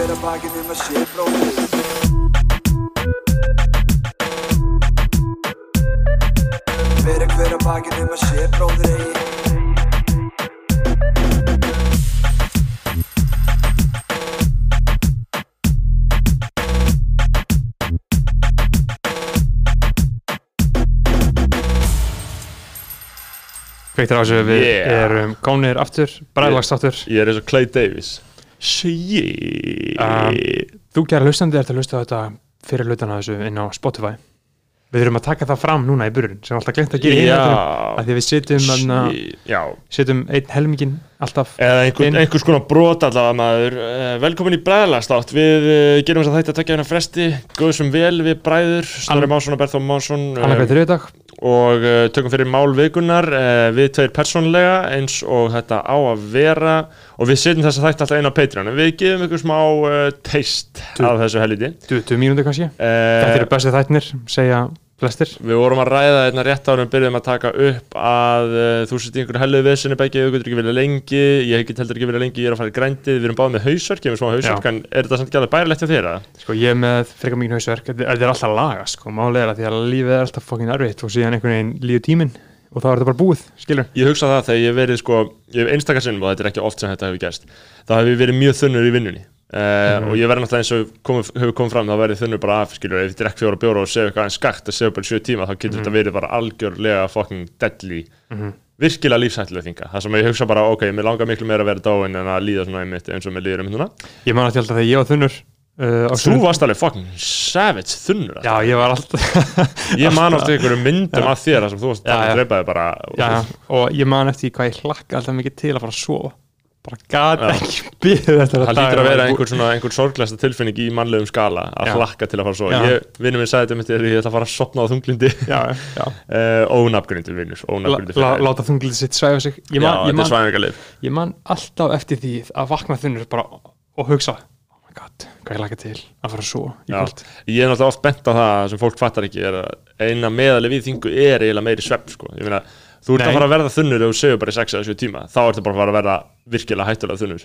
hver að bakinn um að sé bróðir Hver að hver að bakinn um að sé bróðir eigi við Yeah. erum komnir aftur, bræðlags aftur Ég er eins og Clay Davis Shit Um, Þú gerði hlustandi til að hlusta þetta fyrir hlutana þessu inn á Spotify Við þurfum að taka það fram núna í byrjun sem alltaf glemt að gera í Já. hináttunum að því að við Shit. Já setjum einn helmingin alltaf. Eða einhver, inn. einhvers konar brot allavega maður. Eh, Velkomin í bræðlastátt Við uh, gerum þess að þetta tökja hérna fresti. Góðum sem vel við bræður. Snorri Másson og Berþó Másson annað hvað þriðdag og uh, tökum fyrir mál vikunar uh, við tveir persónlega eins og þetta á að vera. Og við setjum þess að þætti alltaf inn á Patreon. Við gefum ykkur smá teist af þessu helviti. 20 mínúti kannski. Þetta eru bestið þættinir, segja flestir. Við vorum að ræða þetta rétt árum við byrjuðum að taka upp að uh, þú sett í einhverju hellu vesinni begge, þú getur ekki verið lengi ég get heldur ekki verið lengi, ég er að fara í grændið við erum báðið með hausverk, ég er með smá hausverk en er þetta samt ekki alveg bærilegt hjá þér? Sko ég er með frekar mikið hausverk Þetta er alltaf laga sko. Málega er að því að lífið er alltaf fokkin erfitt og síðan einhvern veginn líður tíminn og þá er þetta bara búið, skilur. Ég hugsa það þegar ég verið sko, ég hef einstakar sinnum og þetta er ekki oft sem þetta hefur gerst þá hef ég verið mjög þunnur í vinnunni uh, og ég verði náttúrulega eins og komið, hefur komið fram þá verið þunnur bara af, skilur, ef ég drekk fjóra bjóra og segja eitthvað en skakt að segja bara í sjö tíma þá getur þetta verið bara algjörlega fucking deadly. Virkilega lífsættilega þinga það sem ég hugsa bara, ok, mér langar miklu meira að vera dáin en að líða svona einmitt eins og mér líður um hérna Ég man að tjálta þegar ég var þunnur uh, Þú varst alveg fucking savage þunnur Já, ég var alltaf Ég man ofta einhverjum myndum af þér þar sem þú varst Já, bara já. að já, já, að að gat Já. ekki byggðið eftir Það að lítur að vera einhver, svona, einhver sorglæsta tilfinning í mannlegum skala að Já. hlakka til að fara svo Já. Ég, vinnur minn sagði þetta mitt þegar ég ætla að fara að sopna á þunglindi. Já, já, uh, vinnur, la, láta þunglið sitt svæfa sig ég Já, man, þetta er svæðingarlif ég man alltaf eftir því að vakna þunnur bara og hugsa oh my god, hvað ég hlakka til að fara að Já. kvöld Ég er náttúrulega oft bent á það sem fólk fattar ekki er að eina meðalið við þingu er eiginlega meiri svepp sko. Ég meina, þú ert Nei. að fara að verða þunnur ef þú segur bara í 6 eða 7 tíma. Þá ertu bara að fara að verða virkilega hættulega þunnur.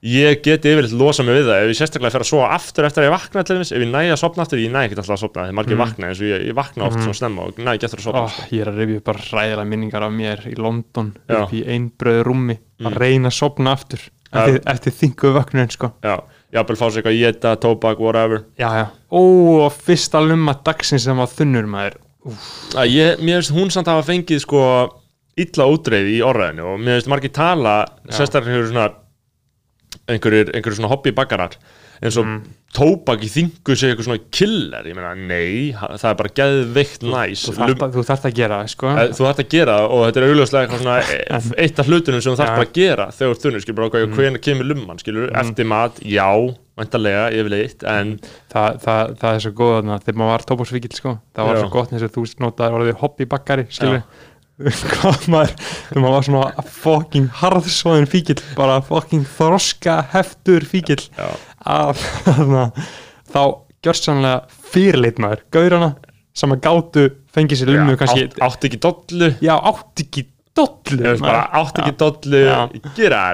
Ég geti yfirleitt losa mig við það. Ef ég sérstaklega fer að sofa aftur eftir að ég vakna þess, ef ég næ að sopna aftur, ég næ ekki alltaf að sopna þegar margir vakna eins og ég, ég vakna oft svona snemma og næ ekki eftir að sopna oh, ég er að rifja upp bara ræðilega minningar af mér í London Já. upp í einbröðu rúmi að reyna að sopna aftur eftir, eftir þingu vöknun sko. Já, jafnvel fá sér eitthvað jeta, tóbak, whatever. Já, já. ó, og fyrsta lumma dagsins sem var þunnur maður. að ég, Mér finnst hún samt að hafa fengið sko illa útreið í orðaðinu og mér finnst margir tala sérstaklega svona einhverjir, einhverjir svona hobbybakarar eins og tóbak í þingu sé eitthvað svona killer, ég meina, nei það er bara geðveikt næs. þú þarft að, þú þarft að gera það, sko. Eh, Þú þarft að gera það og þetta er augljóslega eitthvað svona eh, eitt af hlutunum sem þú Ja. bara að gera þegar þú þunnur, skilur bara okkur, hvernig kemur lumman, skilur, eftir mat, já, vantarlega, yfirleitt, en það, það, það er svo góð þegar maður var tópásvíkil sko, það var Já. svo gott eins og þú notaði orðið hobbybakkari skilur hvað maður, þegar maður var svona fucking harðsóðin fíkil bara fucking þroska heftur fíkil að þá gjörsanlega fyrirleit maður, gaurana sem að gátu fengið sér lummu Já, kannski, átt, átt ekki dollu. Já átt ekki dollu bara, átt ekki dollu,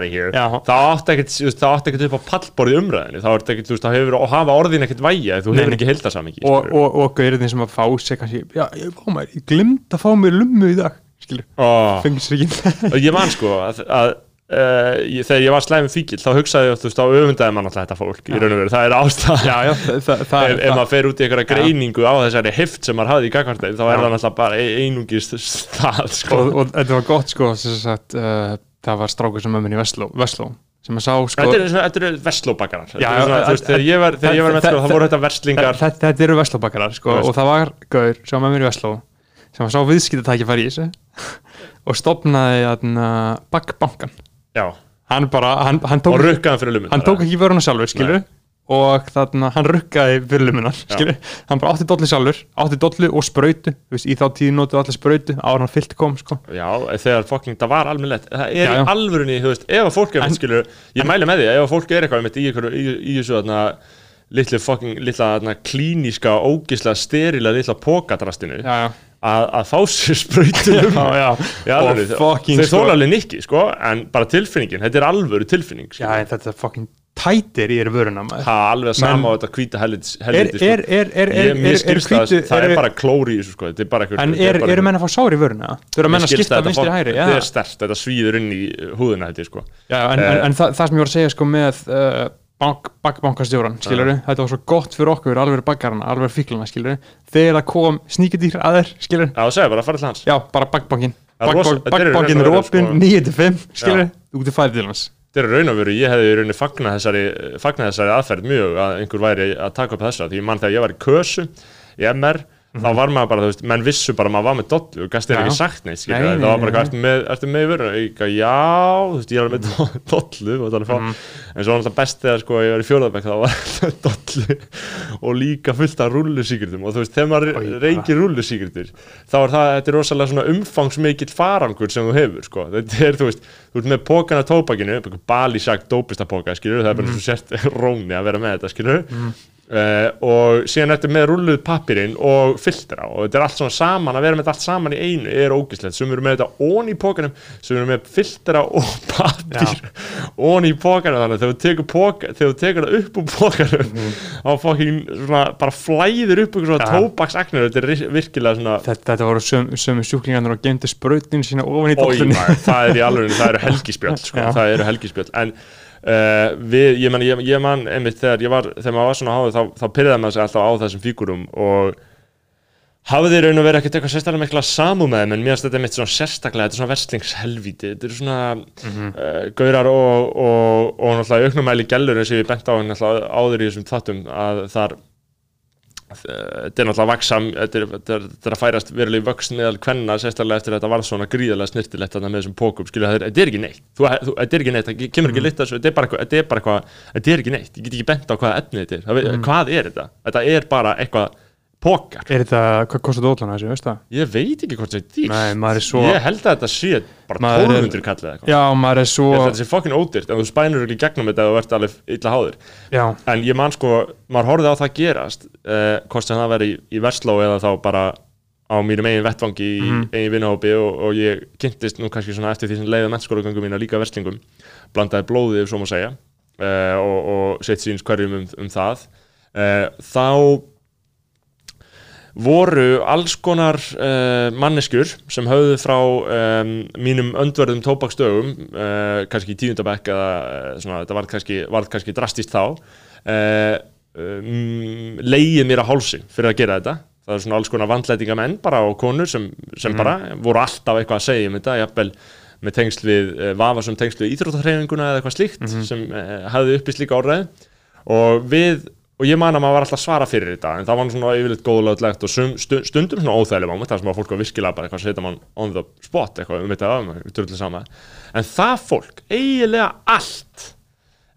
of here. Já. þá átt ekkert, upp á pallborði umræðinu, þá ekkert, þú veist, hefur hafa orðin ekkert vægja, þú hefur ekki heildarsamingi og, og, og gaurinn sem að fá sér kannski, já, ég, ég glimt að fá mér lummu í dag fengið sér ekki og ég man sko að, að uh, ég, þegar ég var slæmum fíkil þá hugsaði ég, veist, þá öfundaði mann alltaf þetta fólk veru, það er ástæða já, já, það, það, það, ef, ef maður fer út í einhverja greiningu á þessari hift sem maður hafði í gagvartæð þá er Já. það náttúrulega bara ein- einungis stað sko. og, og þetta var gott sko sagt, uh, það var strákur sem ömmun í Vestló, Vestló sem að sá sko Þetta eru, vestlóbakarar. Þegar ég var, þegar ég var með sko, þá voru þetta verslingar. þetta, eru Vestlóbakarar sko og það var gaur sem var ömmun í Vestló sem að sá viðskiptatækifæri í þessu og stopnaði þarna bakkbankan Já, hann bara, hann, hann og tók, rukkaðan fyrir lumin hann tók ekki vöruna sjálfur skilur og þarna hann rukkaði fyrir lumunar skilur, hann bara átti dollu sjálfur átti dollu og sprautu, þú veist, í þá tíð notuðu allir sprautu áður en hann fyllt kom sko. Já, þegar fucking, það var almennlegt Það er Já, í já. alvörunni, þú veist, ef að fólk er En- en, skilur, Ég mæli með því, ef að fólk er eitthvað í, einhverju- í, í þessu þarna litlu fucking, litla þarna klíníska ógislega sterila litla pókadrastinu já, já, að, að fá sér já, já. í fucking þeir sko, þóla alveg nikki sko, en bara tilfinningin, þetta er alvöru tilfinning já, sko. en þetta er fucking tætir í þér vöruna maður. Það er alveg að sama á þetta hvíta helviti er, er, er, er, er, er, mér er skilst það, hvítu- það er bara klóri í sko, þetta er bara einhver en er, bara eru einhver- menn að fá sár í vöruna? Þau eru að menn að skipta vinstri fólk- hægri þetta já. er stert, þetta svíður inn í húðuna þetta sko. Já, en, en það, sem ég var að segja sko með uh, bank, skilur þetta var svo gott fyrir okkur, alveg bakkarana, alveg fíklana, skilur þegar það kom sníkudýr að þér, skilur Já, það segja bara fara til hans. Já, bara bankbankin Það er raun og sko. 9-5, skilur út í fæði til hans. Þetta er raun og veru, ég hefði í rauninni fagnað þessari, fagnað þessari aðferð mjög að einhver væri að taka upp þessa því ég mann þegar ég var í kösu í MR þá var maður bara, þú veist, menn vissu bara að maður var með dollu og gæst þér ekki sagt neitt, skilja, Nei, það nei, var bara, nei. ertu með, ertu með í vöruna, ég gæti, já, þú veist, ég er alveg með Mhm. dollu og þannig fá, en svo var alltaf best þegar, sko, ég var í fjórðabæk, þá var dollu og líka fullt af rullusíkritum og þú veist, þegar maður reykir rullusíkritur, þá er það, þetta er rosalega svona umfangsmikill farangur sem þú hefur, sko, þetta er, þú veist, þú ert með pókana tópakinu, bali sagt dópista póka, skilur, það er bara Mhm. svo sért róni að vera með þetta, skilur Uh, og síðan ertu með rulluð pappirinn og filtra og þetta er allt svona saman að vera með þetta allt saman í einu er ógislegt, sem eru með þetta ón í pókanum sem eru með filtra og pappir ón í pókanum þannig þegar þú tekur, póka, þegar þú tekur það upp úr pókanum þá fokkin svona bara flæðir upp ykkur svona. Já. tóbaksagnir. Þetta er virkilega svona þetta, þetta voru söm, sömu sjúklingarnir og gemdi sprautin sína ofan í maður, það er eru helgispjöld sko, það eru helgispjöld en uh, við, ég man, ég, ég man einmitt þegar ég var, þegar maður var svona háður þá, þá pyrraði maður sig alltaf á þessum fígurum og hafði raun og verið ekkert eitthvað sérstaklega mikla samú með þeim en mér finnst þetta einmitt svona sérstaklega, þetta er svona verslingshelvíti þetta eru svona uh, gaurar og, og, og náttúrulega auknumæli gellur eins og ég bent á hann náttúrulega áður í þessum þáttum að þar þetta er náttúrulega vaksam þetta er, þetta er, þetta er að færast veruleg vöxt meðal kvenna sérstaklega eftir að þetta var svona gríðarlega snirtilegt með þessum pókum skilja þetta er- ekki neitt. Þú, þú, þetta er ekki neitt, það kemur ekki lit þessu þetta er bara eitthvað, þetta er bara eitthvað, þetta er ekki neitt. Ég get ekki bent á hvaða efni þetta er, mm. hvað er þetta? Þetta er bara eitthvað pókar er þetta, hvað kostar dóllana þessu, veist það? ég veit ekki hvort þetta er dýrt Nei, maður er svo ég held að þetta sé bara Maður er- 1200 kallið eitthvað. Já, maður er svo ég held að þetta sé fokkin ódýrt. En þú spænur ekki gegnum þetta þú ert alveg illa háður. Já, En ég man sko, maður horfði á það gerast uh, hvort sem það veri í, í Versló eða þá bara á mínum eigin vettvangi í Mhm. eigin vinnahópi og, og ég kynntist nú kannski svona eftir því sem leiði mennskólagöngum mína líka verslingum blandaði blóðið, ef svo má segja uh, og, og sett síns hverjum um, um það. Uh, þá voru alls konar uh, manneskjur sem höfðu frá um, mínum öndverðum tóbaksdögum uh, kannski í tíundabæk eða uh, svona, þetta varð kannski, varð kannski drastist þá uh, um, leiði mér á hálsi fyrir að gera þetta. Það er svona alls konar vandlætinga menn bara og konur sem, sem bara voru alltaf eitthvað að segja um þetta, jafnvel með tengsl við, uh, vafasum tengsl við íþróttarhreyfinguna eða eitthvað slíkt sem uh, hafði uppist líka orðið og við og ég man að maður var alltaf svara fyrir þetta en það var svona yfirleitt góðlöglegt og stundum svona óþægileg moment þar sem að fólk var virkilega bara eitthvað að setja mann on the spot eitthvað um þetta af mig, drullu sama en það fólk, eiginlega allt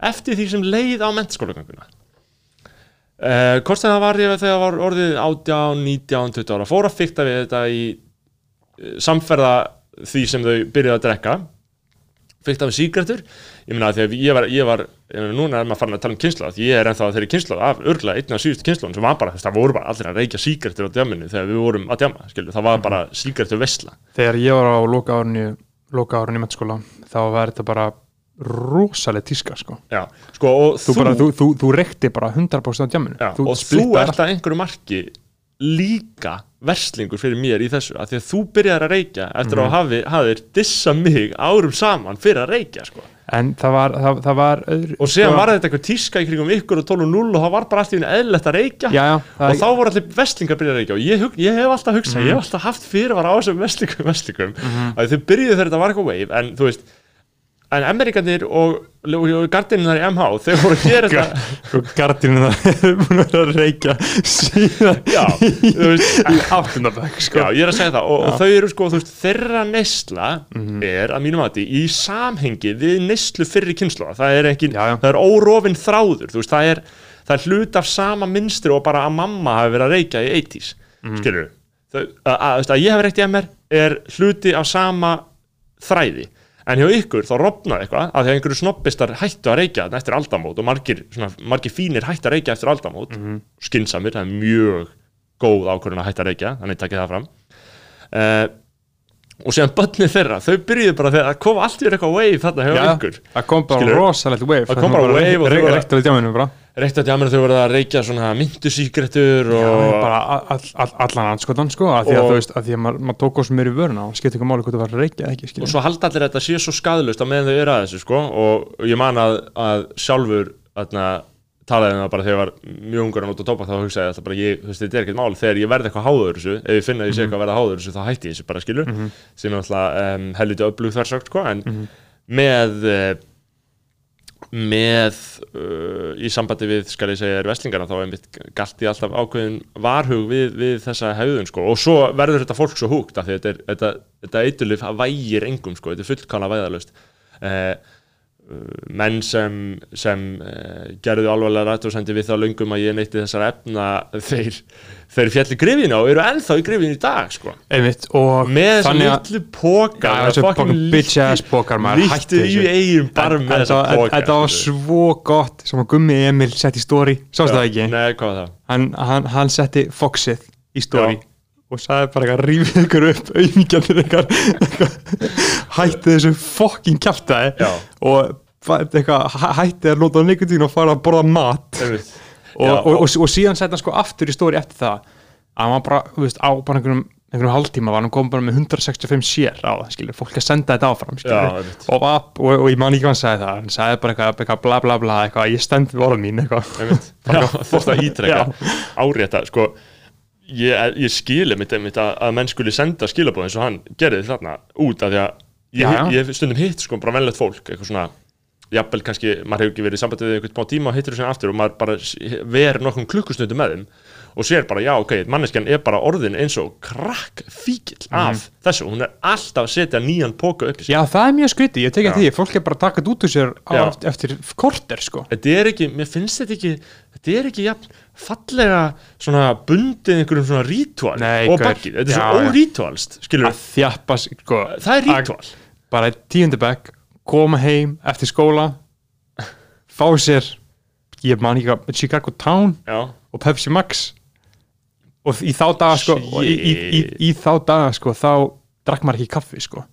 eftir því sem leið á mentaskólagönguna uh, hvort sem það var ég þegar var orðið 18, 19, 20 ára fór að fykta við þetta í uh, samferða því sem þau byrjuðu að drekka fyrkt af sígrættur ég meina að ég var, ég var ég núna er maður farin að tala um kynsláð ég er ennþá þeirri kynsláð af örgulega einn af síðustu kynsláðum sem var bara, það voru bara allir að reykja sígrættur á djáminu þegar við vorum að djáma skilur, það var bara sígrættur vesla þegar ég var á loka árunni loka árunni í mennskóla þá var þetta bara rosaleg tíska sko. já, sko, þú, þú, þú, þú reykti bara 100% á djamminu. Já, þú og þú ert að einhverju marki líka verslingur fyrir mér í þessu að því að þú byrjar að reykja eftir að hafi, hafðir dissa mig árum saman fyrir að reykja sko. en það var, það, það var öðru, og síðan sko- var þetta eitthvað tíska í kringum ykkur og 12.0 og það var bara allt í einu eðlilegt að reykja. Já, já, og þá voru allir vestlingar að byrja að reykja. Og ég, ég hef alltaf hugsað, ég hef alltaf haft fyrirvara á þessum vestlingum, vestlingum að þau byrjuðu þegar þetta var eitthvað wave en þú veist, en Amerikanir og, og gardinunar í MH þeir voru að gera þetta. Gardinu það hefur búin að vera að reykja síðan já, veist, í áttundabæk sko. já, ég er að segja það. Og, og þau eru sko, þú veist, þeirra neysla er að mínum mati í samhengi við neyslu fyrri kynslu það er ekki, Já, já. það er órofin þráður þú veist, það er, það er hlut af sama minstri og bara að mamma hafi verið að reykja í 80s, mm. skilur þau, að, að, að, að ég hef reykt í MR er hluti af sama þræði en hjá ykkur þá rofnaði eitthvað að því að einhverju snobbistar hættu að reykja þarna eftir aldamót og margir, svona, margir fínir hættu að reykja eftir aldamót. Mm skinsamir, það er mjög góð ákvörðun að hætta að reykja þannig takkið það fram. Uh, og síðan börnið þeirra, þau byrjuðu bara þegar að koma allt verið eitthvað wave þarna hjá ykkur það kom bara rosalegt wave Það kom bara wave í djáminu bara. Reykt að jáminu þau verða að reykja svona myndusíkrettur og bara all, all, allan anskotan sko að því að þú veist að því að maður, tók oss meir í vöruna og skipti ekki máli hvort það var að reykja ekki og svo halda allir þetta sé svo skadalust á meðan þau eru að þessu sko og ég man að, að sjálfur talaði um það bara þegar ég var mjög ungur að nota tóbak þá hugsaði ég alltaf bara ég, þú veist, þetta er ekkert mál. Þegar ég verð eitthvað háður þessu ef ég finna að ég sé eitthvað að verða háður þessu þá hætti ég þessu bara skilur sem er alltaf um, helviti öflug þar sagt sko en með uh, með uh, í sambandi við, skal ég segja, er veslingarna þá er mitt galt ég alltaf ákveðin varhug við, við þessa hefðun sko. Og svo verður þetta fólk svo húgt af því þetta, þetta, þetta eiturlif að vægir engum sko, þetta er fullkána væðalust uh, menn sem, sem uh, gerðu alvarlega rættursendi við þá löngum að ég neytti þessar efna þeir, þeir fjalli grifinu og eru ennþá í grifinu í dag sko einmitt og með þessar þannig að litlu póka Já, þessu póka- bitch ass pókar, Líttu í þessu. eigin barm með þetta þessar var- póka þetta var svo gott sem að Gummi Emil sett í story sástu það ekki? Nei, hvað var það? hann, hann, hann setti Foxið í Já. Og sagði bara eitthvað rífið ykkur upp auðmíkjandir eitthvað, hætti þessu fokking kjaftaði. Já. og eitthvað, hæ- hætti að nota nikotín og fara að borða mat. Og, Já, og, og, og, síðan hann sko aftur í story eftir það að hann var bara, þú veist, á bara einhverjum einhverjum hálftíma var hann kom bara með 165 sér á það, skilur, fólk að senda þetta áfram Já, skilur, einmitt. og, og, og, ég man ekki hvað hann sagði það hann sagði bara eitthvað, eitthvað bla bla bla eitthvað, ég stend við orðin mín eitthvað. Já, Fórst að ítrekka árétta sko, ég, ég mitt einmitt að, að menn skuli senda skilabóð eins og hann gerði þarna út af því að ég, ég stundum hitt sko bara venlegt fólk eitthvað svona jafnvel kannski, maður hefur ekki verið í sambandi við einhvern smá tíma og hittir þessu aftur og maður bara verið nokkrum klukkustundum með þeim og sér bara, já, ok, manneskjan er bara orðin eins og krakk fíkil af þessu, hún er alltaf að setja nýjan póka upp í sig. Já, það er mjög skrítið, ég tekja því, fólk er bara að taka þetta út úr sér á, eftir korter, sko. þetta er ekki, mér finnst þetta ekki þetta er ekki jafn fallega svona bundið einhverjum svona rítúal Nei, og gaur. bakkið, þetta er Já, svo já. órítúalst skilur, Að þjappa, sko. það er að- rítúal Bara tíundabæk, koma heim eftir skóla, fá sér, ég man ekki hvað, Chicago Town já, og Pepsi Max og í þá daga, sko, og í, í, í, í þá daga, sko, þá drakk maður ekki kaffi, sko.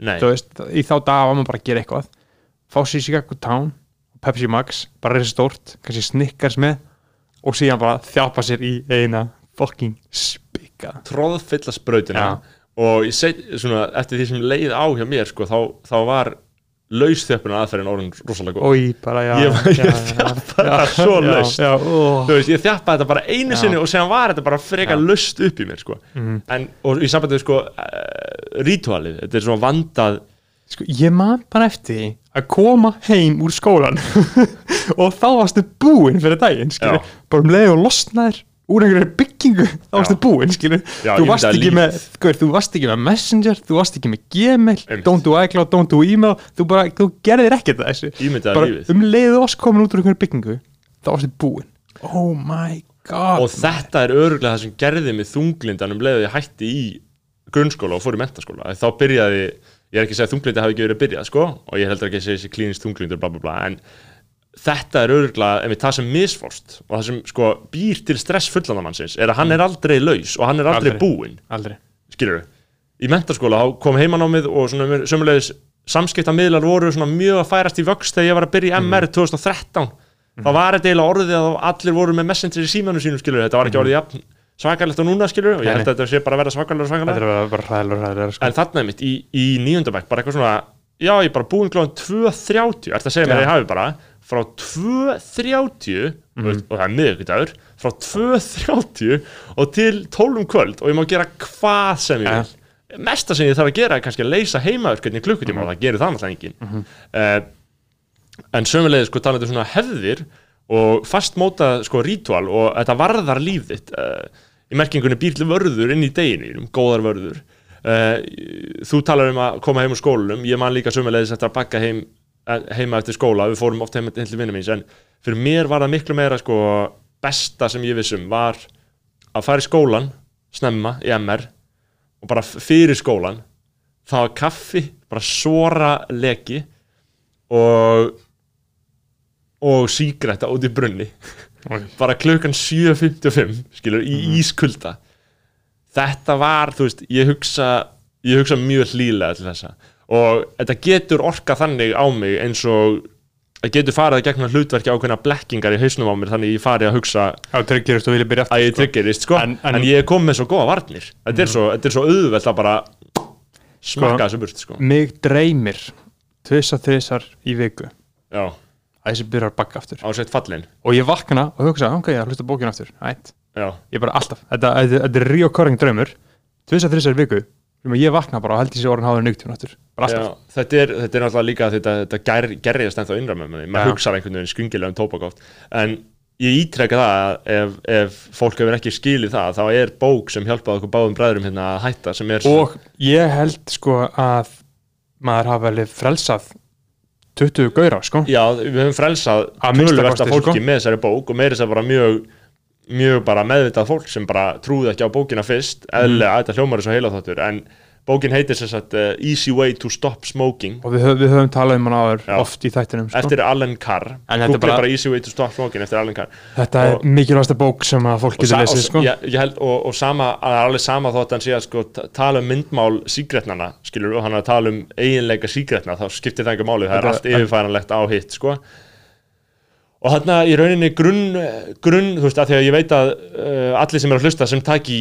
nei, Þú veist, í þá daga var maður bara að gera eitthvað, fá sér Chicago Town Pepsi Max, bara reysa stórt, kannski snikkars með og síðan bara þjappa sér í eina fucking spika tróðfylla sprautina Já. og seg, svona, eftir því sem leið á hjá mér sko, þá, þá var lausþjöppuna aðferðin orðin rosalega góð Ói, bara já Ég- ég já, það svo laust. Veist, ég þjappaði þetta bara einu Já. sinni og séðan var þetta bara. Mhm. löst upp í mér sko. en, og í sambandi við sko uh, rítúalið, þetta er svona vandað Sko, ég man bara eftir að koma heim úr skólan og þá varstu búinn fyrir daginn, bara um leið og losnaðir úr einhverju byggingu, þá varstu búinn, þú varst ekki með, hver, þú varst ekki með Messenger, þú varst ekki með Gmail, Einmitt. don't do iCloud, don't do email, þú bara, þú gerðir ekkert þessu, bara lífið. um leið og varst komin út úr einhverju byggingu, þá varstu búinn, oh my god, og þetta er öruglega það sem gerði mig þunglindan um leiðu ég hætti í grunnskóla og fór í mentaskóla þá byrjaði, ég er ekki að segja að þunglindi hafi ekki verið að byrja sko, og ég heldur ekki að segja þessi klínist þunglindur bla bla bla, en þetta er öruglega, ef við það sem misforst og það sem sko býr til stress fullanamannsins er að hann er aldrei laus og hann er aldrei, Aldrei. búinn, aldrei, skilur í mentaskóla þá kom heimanámið og svona sömulegis samskiptamiðlar voru svona mjög að færast í vöxt þegar ég var að byrja í MR 2013 þá var þetta eiginlega orðið að allir voru með messenger í símanu sínum skilur þetta var ekki orðið jafn svakalegt og núna skilur og ég held að þetta sé bara að vera svakalega og þetta svakalega er sko. en þarna er mitt í, í níundabæk bara eitthvað svona já ég er bara búinn glóðan 2.30 ert að segja mér að ég hafi bara frá 2.30 Mhm. mm. og það er miðvikudagur frá 2.30 og til 12 um kvöld og ég má gera hvað sem ég vil mesta sem ég þarf að gera er kannski að leysa heimaverkefni klukkutíma Mhm. og það gerir það náttúrulega enginn uh, en sömulegið sko talandi um svona hefðir og fastmóta sko rítúal og þetta varðar líf þitt uh, í merkingunni býr til vörður inn í deginu, góðar vörður. Uh, þú talar um að koma heim úr skólanum, ég man líka sömulegis eftir að bakka heim, eh, heima eftir skóla. Við fórum oft heim til vinnum míns en fyrir mér var það miklu meira sko besta sem ég vissum var að fara í skólan snemma í MR og bara fyrir skólan það var kaffi, bara svora leki og og sígretta út í brunni Oj. bara klukkan 7.55 skilur, í Mhm. ískulda þetta var, þú veist, ég hugsa ég hugsa mjög hlýlega til þessa og þetta getur orka þannig á mig eins og það getur farið að gegna hlutverki ákveðna blekkingar í hausnum á mér þannig ég fari að hugsa tryggirist að ég tryggerist sko. En- en, en- ég er komið með svo góða varnir þetta er svo, þetta er svo auðvelt að bara smakka þessu burt sko. Mig dreymir tvisa þrisar í viku já, að þessi byrjar að bakka aftur. Ásett fallin. Og ég vakna og hugsa, ok, ég hlusta bókin aftur. Ætt, já, ég bara alltaf þetta, þetta, þetta er reoccurring draumur. Tvisa þrisar í viku. Að ég vakna bara og held sé orðin háður nýgtjón aftur. Bara já alltaf. þetta, er, þetta er náttúrulega líka þetta, þetta ger, gerriðast ennþá innra með mig. Já. maður hugsa einhvern veginn skringilega um tóbak oft en ég ítreka það að ef, ef fólk hefur ekki skilið það þá er bók sem hjálpaði okkur báðum bræðurum hérna að hætta sem er og ég held sko að maður hafa alveg frelsað 20 gauðra sko Já, við höfum frelsað tölversta fólki sko. með þessari bók og meira þess að bara mjög mjög bara meðvitað fólk sem bara trúði ekki á bókina fyrst eðlilega að þetta hljómar er svo heila þáttur en bókin heitir sem sagt uh, Easy Way to Stop Smoking. Og við, höf, við höfum talað um hann áður oft í þættinum sko. eftir Alan Carr. En þetta er Google bara- bara... Easy Way to Stop Smoking eftir Alan Carr. Þetta er og- mikilvægsta bók sem að fólk getur lesið sko. ég held, og, og sama, er alveg sama þótt hann sé að sko, ta- tala um myndmál sígretnana skilur og hann er að tala um eiginleika sígretna þá skiptir það ekki máli, það er allt yfirfæranlegt á hitt sko og hann í rauninni grunn, grunn þú veist, að því að ég veit að uh, allir sem eru að hlusta sem taki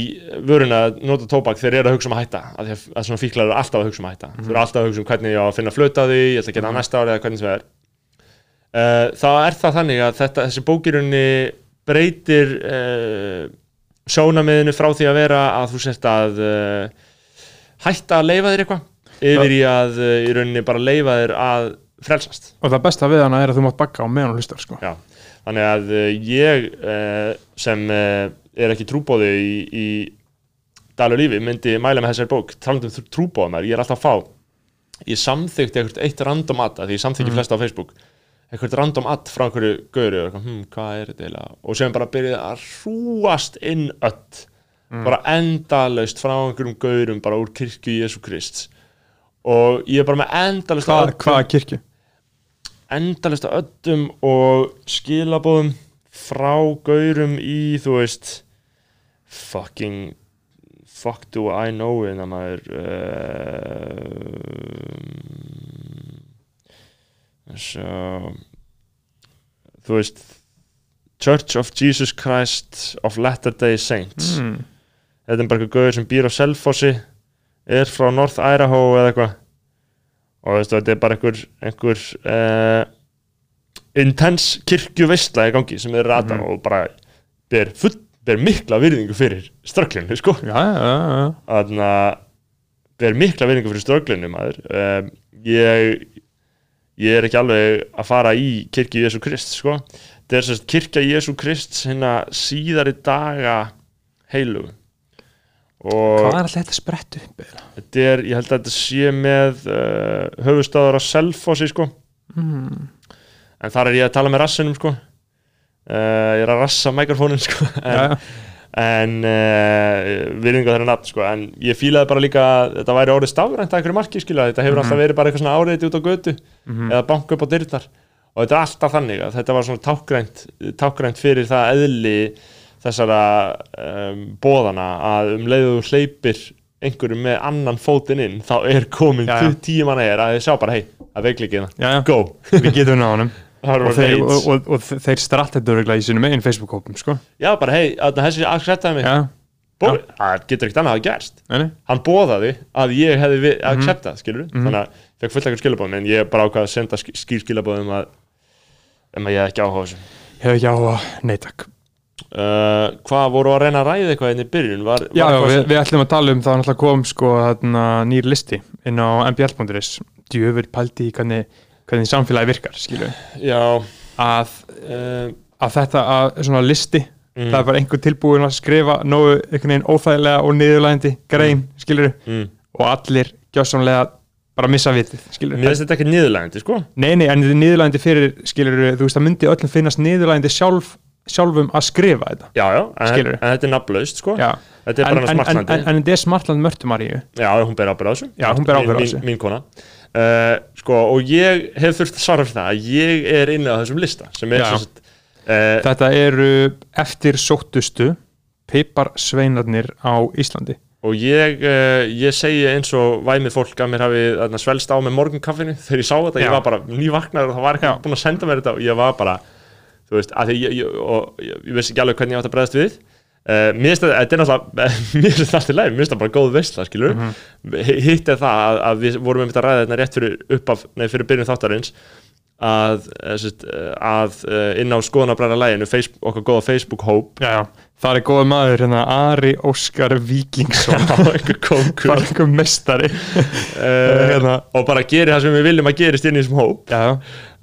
vöruna að nota tóbak þeir eru að hugsa um að hætta að því að, að svona fíklar eru alltaf að hugsa um að hætta Mhm. þeir eru alltaf að hugsa um hvernig ég á að finna flöta því ég ætla að geta það næsta ári eða hvernig sem það er uh, þá er það þannig að þetta, þessi bókirunni breytir uh, sjónamiðinu frá því að vera að þú sért að hætta að leifa þér eitthvað yfir í að í rauninni bara leifa þér að frelsast. Og það besta við hana er að þú mátt bakka á meðan og hlustar sko. Já, þannig að uh, ég uh, sem uh, er ekki trúbóði í, í Dalur lífi myndi mæla með þessari bók talandum um trúbóðumar, ég er alltaf að fá ég samþykti eitthvað eitt random ad því ég samþykki flesta á Facebook eitthvað random ad frá einhverju gauri og hm, hvað er þetta eiginlega? Og sem bara byrjaði að hrúast inn öll bara endalaust frá einhverjum gaurum bara úr kirkju Jésu Krist og ég er bara með endalaust Hvað, hvaða kirkju? Endalista öllum og skilabóðum frá gaurum í þú veist fucking fuck do I know innan maður uh, svo þú veist Church of Jesus Christ of Latter-day Saints Mm. þetta er bara eitthvað gauður sem býr á Selfossi er frá North Idaho eða eitthvað og veistu, þetta er bara einhver, einhver uh, intense kirkjuveistla í gangi sem þeir rata Mhm. og bara ber, full, ber mikla virðingu fyrir strögglinu sko. Þannig að ber mikla virðingu fyrir strögglinu maður. Um, ég ég er ekki alveg að fara í kirkju Jésu Krist sko. Þetta er sérst kirkja Jésu Krist hérna síðari daga heilu. og Hvað er alltaf þetta sprett upp? þetta er, ég held að þetta sé með uh, höfustöðar á Selfossi sko Mm. en þar er ég að tala með rassinum sko uh, ég er að rassa mikrofónin sko en, en uh, virðingu þeirra nafn sko en ég fílaði bara líka að þetta væri orðið stafrænt að einhverju marki skilja þetta hefur Mhm. alltaf verið bara eitthvað svona áriði út á götu Mhm. eða banka upp á dyrtar og þetta er alltaf þannig að þetta var svona tákgrænt, tákgrænt fyrir það eðli þessara um, bóðana að um leiðu hleypir einhverju með annan fótinn inn þá er komin tíu manna er að þið sjá bara hei, að veiklikið Já, já. go. Við getum Það eru og og, og, og þeir öruglega í sínum einn Facebook-hópum sko. já bara hei, að þessi acceptaði mig það getur ekkert annað að gerst. Nei, hann bóðaði að ég hefði við Mhm. acceptað, skilur Mhm. þannig að fekk fullt ekkert skilabóðum en ég bara ákvað að senda sk- skýr skilabóðum að um að ég hef ekki áhuga uh, hvað voru að reyna að ræða eitthvað inn í byrjun? Var, Já, var við, við ætlum að tala um það náttúrulega kom sko þarna, nýr listi inn á mbl.is djöfur pældi í hvernig, hvernig samfélagi virkar skilu já. Að, uh, að þetta að svona listi mm, það er bara einhver tilbúin að skrifa nógu einhvern veginn óþægilega og niðurlægandi grein skilur mm. og allir gjössamlega bara missa vitið skilur mér finnst þetta ekki niðurlægandi sko. Nei, nei, en þetta er niðurlægandi fyrir skilur þú veist að myndi öllum finnast niðurlægandi sjálf, sjálfum að skrifa þetta. Já, já, en, en þetta er nafnlaust sko. Já, þetta er bara en, en, smartlandi en, þetta er smartland Mörtumaríu já, hún ber ábyrð á þessu. Já, ber ábyrgð á þessu. mín, mín kona. Uh, sko, og ég hef þurft að svara fyrir það að ég er inni á þessum lista er sagt uh, Þetta eru eftir sóttustu piparsveinarnir á Íslandi. Og ég, uh, ég segi eins og væmið fólk að mér hafi svelst á með morgunkaffinu þegar ég sá þetta, ég var bara nývaknar og það var ekki búin að senda mér þetta og ég var bara, þú veist, að því ég, ég, og, ég, ég vissi ekki alveg hvernig ég átt að bregðast við. Uh, mér finnst þetta, er náttúrulega mér finnst þetta mér finnst þetta bara góð veistla skilur, mm hitt er það að, að við vorum einmitt að ræða þetta rétt fyrir uppaf, nei fyrir byrjun þáttarins að, eh, eh, að eh, inn á skoðanabræra læginu Facebook, okkar góða Facebook-hóp. Það er góða maður hérna Ari Óskar Víkingsson. Bara einhver mestari hérna. og bara gerir það sem við viljum að gerist inn í þessum hóp.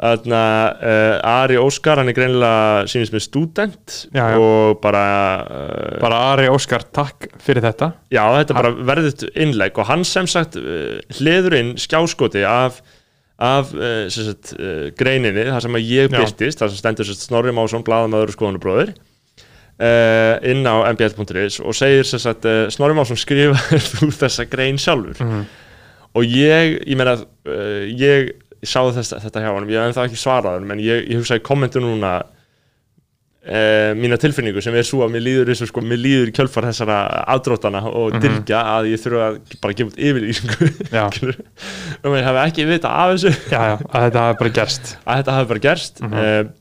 Að uh, Ari Óskar, hann er greinilega sínist með student Já, já. og bara, uh, bara Ari Óskar takk fyrir þetta. Já, þetta bara verðið innlegg og hann sem sagt uh, hliður inn skjáskoti af, af uh, sagt, uh, greininni, þar sem að ég byrtist, þar sem stendur Snorri Másson, blaðamaður og skoðanubróðir uh, inn á mbl.is og segir sagt, Snorri Másson skrifar þú þessa grein sjálfur Mhm. og ég, ég meina ég sá þess, þetta hjá honum ég hef ennþá ekki svarað honum en ég, ég hugsaði kommentu núna uh, mína tilfinningu sem er svo að mér líður og sko, mér líður kjölfar þessara aðdróttana og Mhm. dyrkja að ég þurfa að bara gefa út yfirlýsingu. Og mér hafi ekki vita af þessu. Já, já, að þetta hafi bara gerst. Að þetta hafi bara gerst Mhm. uh,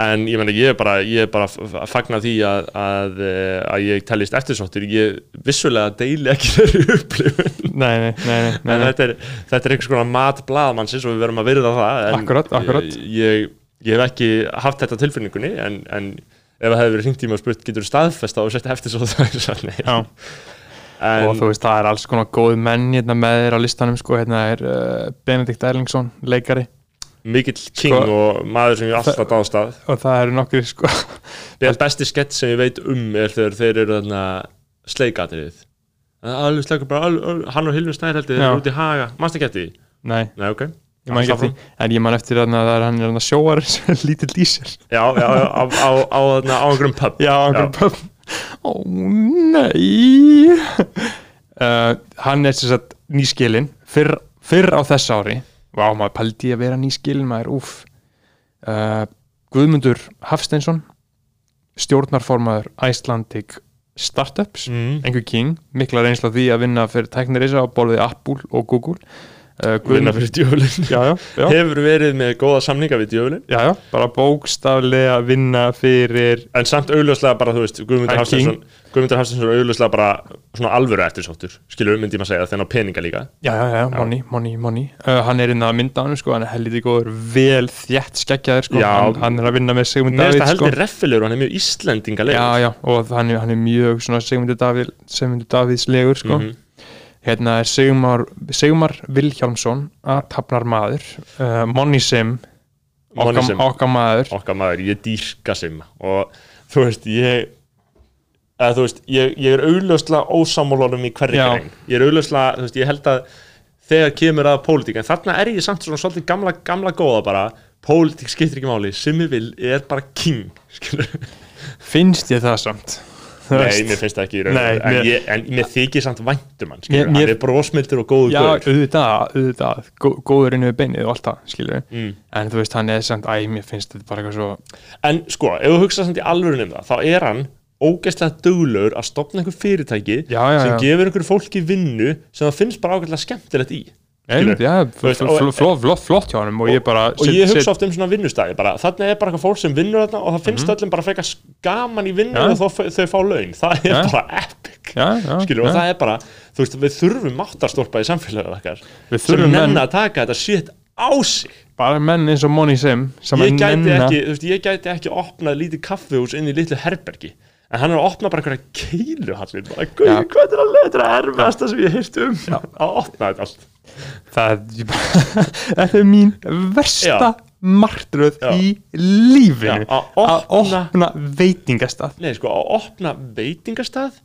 en ég meina ég er bara, ég er bara að fagna því að, að, eh, að ég tellist eftirsóttur. Ég vissulega deili ekki þeirri upplifun. Nei, nei, nei, nei, nei, en þetta er, þetta er einhvers konar mat blaðmannsins og við verðum að virða það en Akkurat, akkurat. Ég, ég, hef ekki haft þetta tilfinningunni en, en ef það hefur verið hringt í mig og spurt getur þú staðfesta og setja eftir svo það er en, og þú veist, það er alls konar góð menn hérna með þér á listanum sko, hérna er uh, Benedikt Erlingsson, leikari. Mikill king Sko- og maður sem ég alltaf dáðst að. Og það eru nokkur sko. Be- besti skett sem ég veit um er þegar þeir eru sleikatrið alveg sleikur bara, al- al- hann og Hilmi Snær heldur þeir eru út í haga, mannst ekki eftir því? nei, Nei, ok ég man ekki eftir en ég man eftir að það er hann er þarna sjóar lítill í sér Já, já, já, á, á, á, á, á einhverjum pub. Já, einhverjum pub. Ó nei. Uh, hann er sem sagt nýskilin fyrr, fyrr á þess ári. Vá, maður pældi í að vera nýskilin maður, úff. Uh, Guðmundur Hafsteinsson stjórnarformaður Icelandic Startups. Mm. einhver king, mikla reynsla á því að vinna fyrir tæknirisa á borðið Apple og Google uh, Vinna fyrir djöfulinn. Já, já, já, Hefur verið með góða samninga við djöfulinn. Já, já, bara bókstaflega vinna fyrir En samt augljóslega bara, þú veist, Guðmundur Hafsteinsson er augljóslega bara svona alvöru eftirsóttur. Skilur myndi ég maður segja á peninga líka. Já, já, já, money, money, money. Uh, hann er inn að mynda hann, sko, hann er helviti góður vel þjætt skeggjaður, sko. Hann, hann er að vinna með Sigmund Mér finnst það sko. heldur reffilegur og hann er mjög Íslendinga já, já, og hann er, hann er mjög Sigmundur Davíðs legur, sko. Mhm. Hérna er Sigmar, Sigmar Vilhjálmsson að tapnar maður uh, Money Sim Sim. okkar maður. Okkar maður, ég dýrka sim. Og þú veist, ég eða, þú veist, ég, ég er augljóslega ósammálanum í hverri Já. grein. Ég er augljóslega, þú veist, ég held að þegar kemur að pólitík en þarna er ég samt svona svolítið gamla, gamla góða bara pólitík skiptir ekki máli Simmi vil er bara king skilur finnst ég það samt Nei, mér finnst það ekki í raun Nei, en, mér- ég, en mér þykir samt væntum hann, Mér- hann er brósmildur og góður Já, gaur. auðvitað, auðvitað, gó, góður inn við beinið og allt það, Mm. En þú veist, hann er samt, æ, mér finnst þetta bara eitthvað svo En sko, ef þú hugsa samt í alvörun um það þá er hann ógeðslega duglegur að stopna einhver fyrirtæki Já, já, sem já. gefur einhverju fólki vinnu sem það finnst bara ágætlega skemmtilegt í Einmitt, já, veist, flott og- fl fl fl flott hjá hann og ég bara og ég hugsa oft um svona vinnustæði bara, þarna er bara eitthvað fólk sem vinnur þarna og það finnst öllum bara frekar gaman í vinnu. Já. og þó, þau fá laun, það er Já. bara epic. Já, já, skilur, og það er bara, þú veist, við þurfum máttarstólpa í samfélagið okkar. Við sem nenn að taka þetta shit á sig. Bara menn eins og Money Sim sem ég að gæti, nenna- ekki, þú veist, ég gæti ekki opnað lítið kaffihús inn í litlu herbergi en hann er að opna bara einhverja keiluhallin bara, guð, Já. hvað er að leita það erfiðasta sem ég heirt um. Að opna þetta allt. Það er bara, þetta er mín versta Já. martröð Já. í lífinu. Já, að opna- opna veitingastað. Nei, sko, að opna veitingastað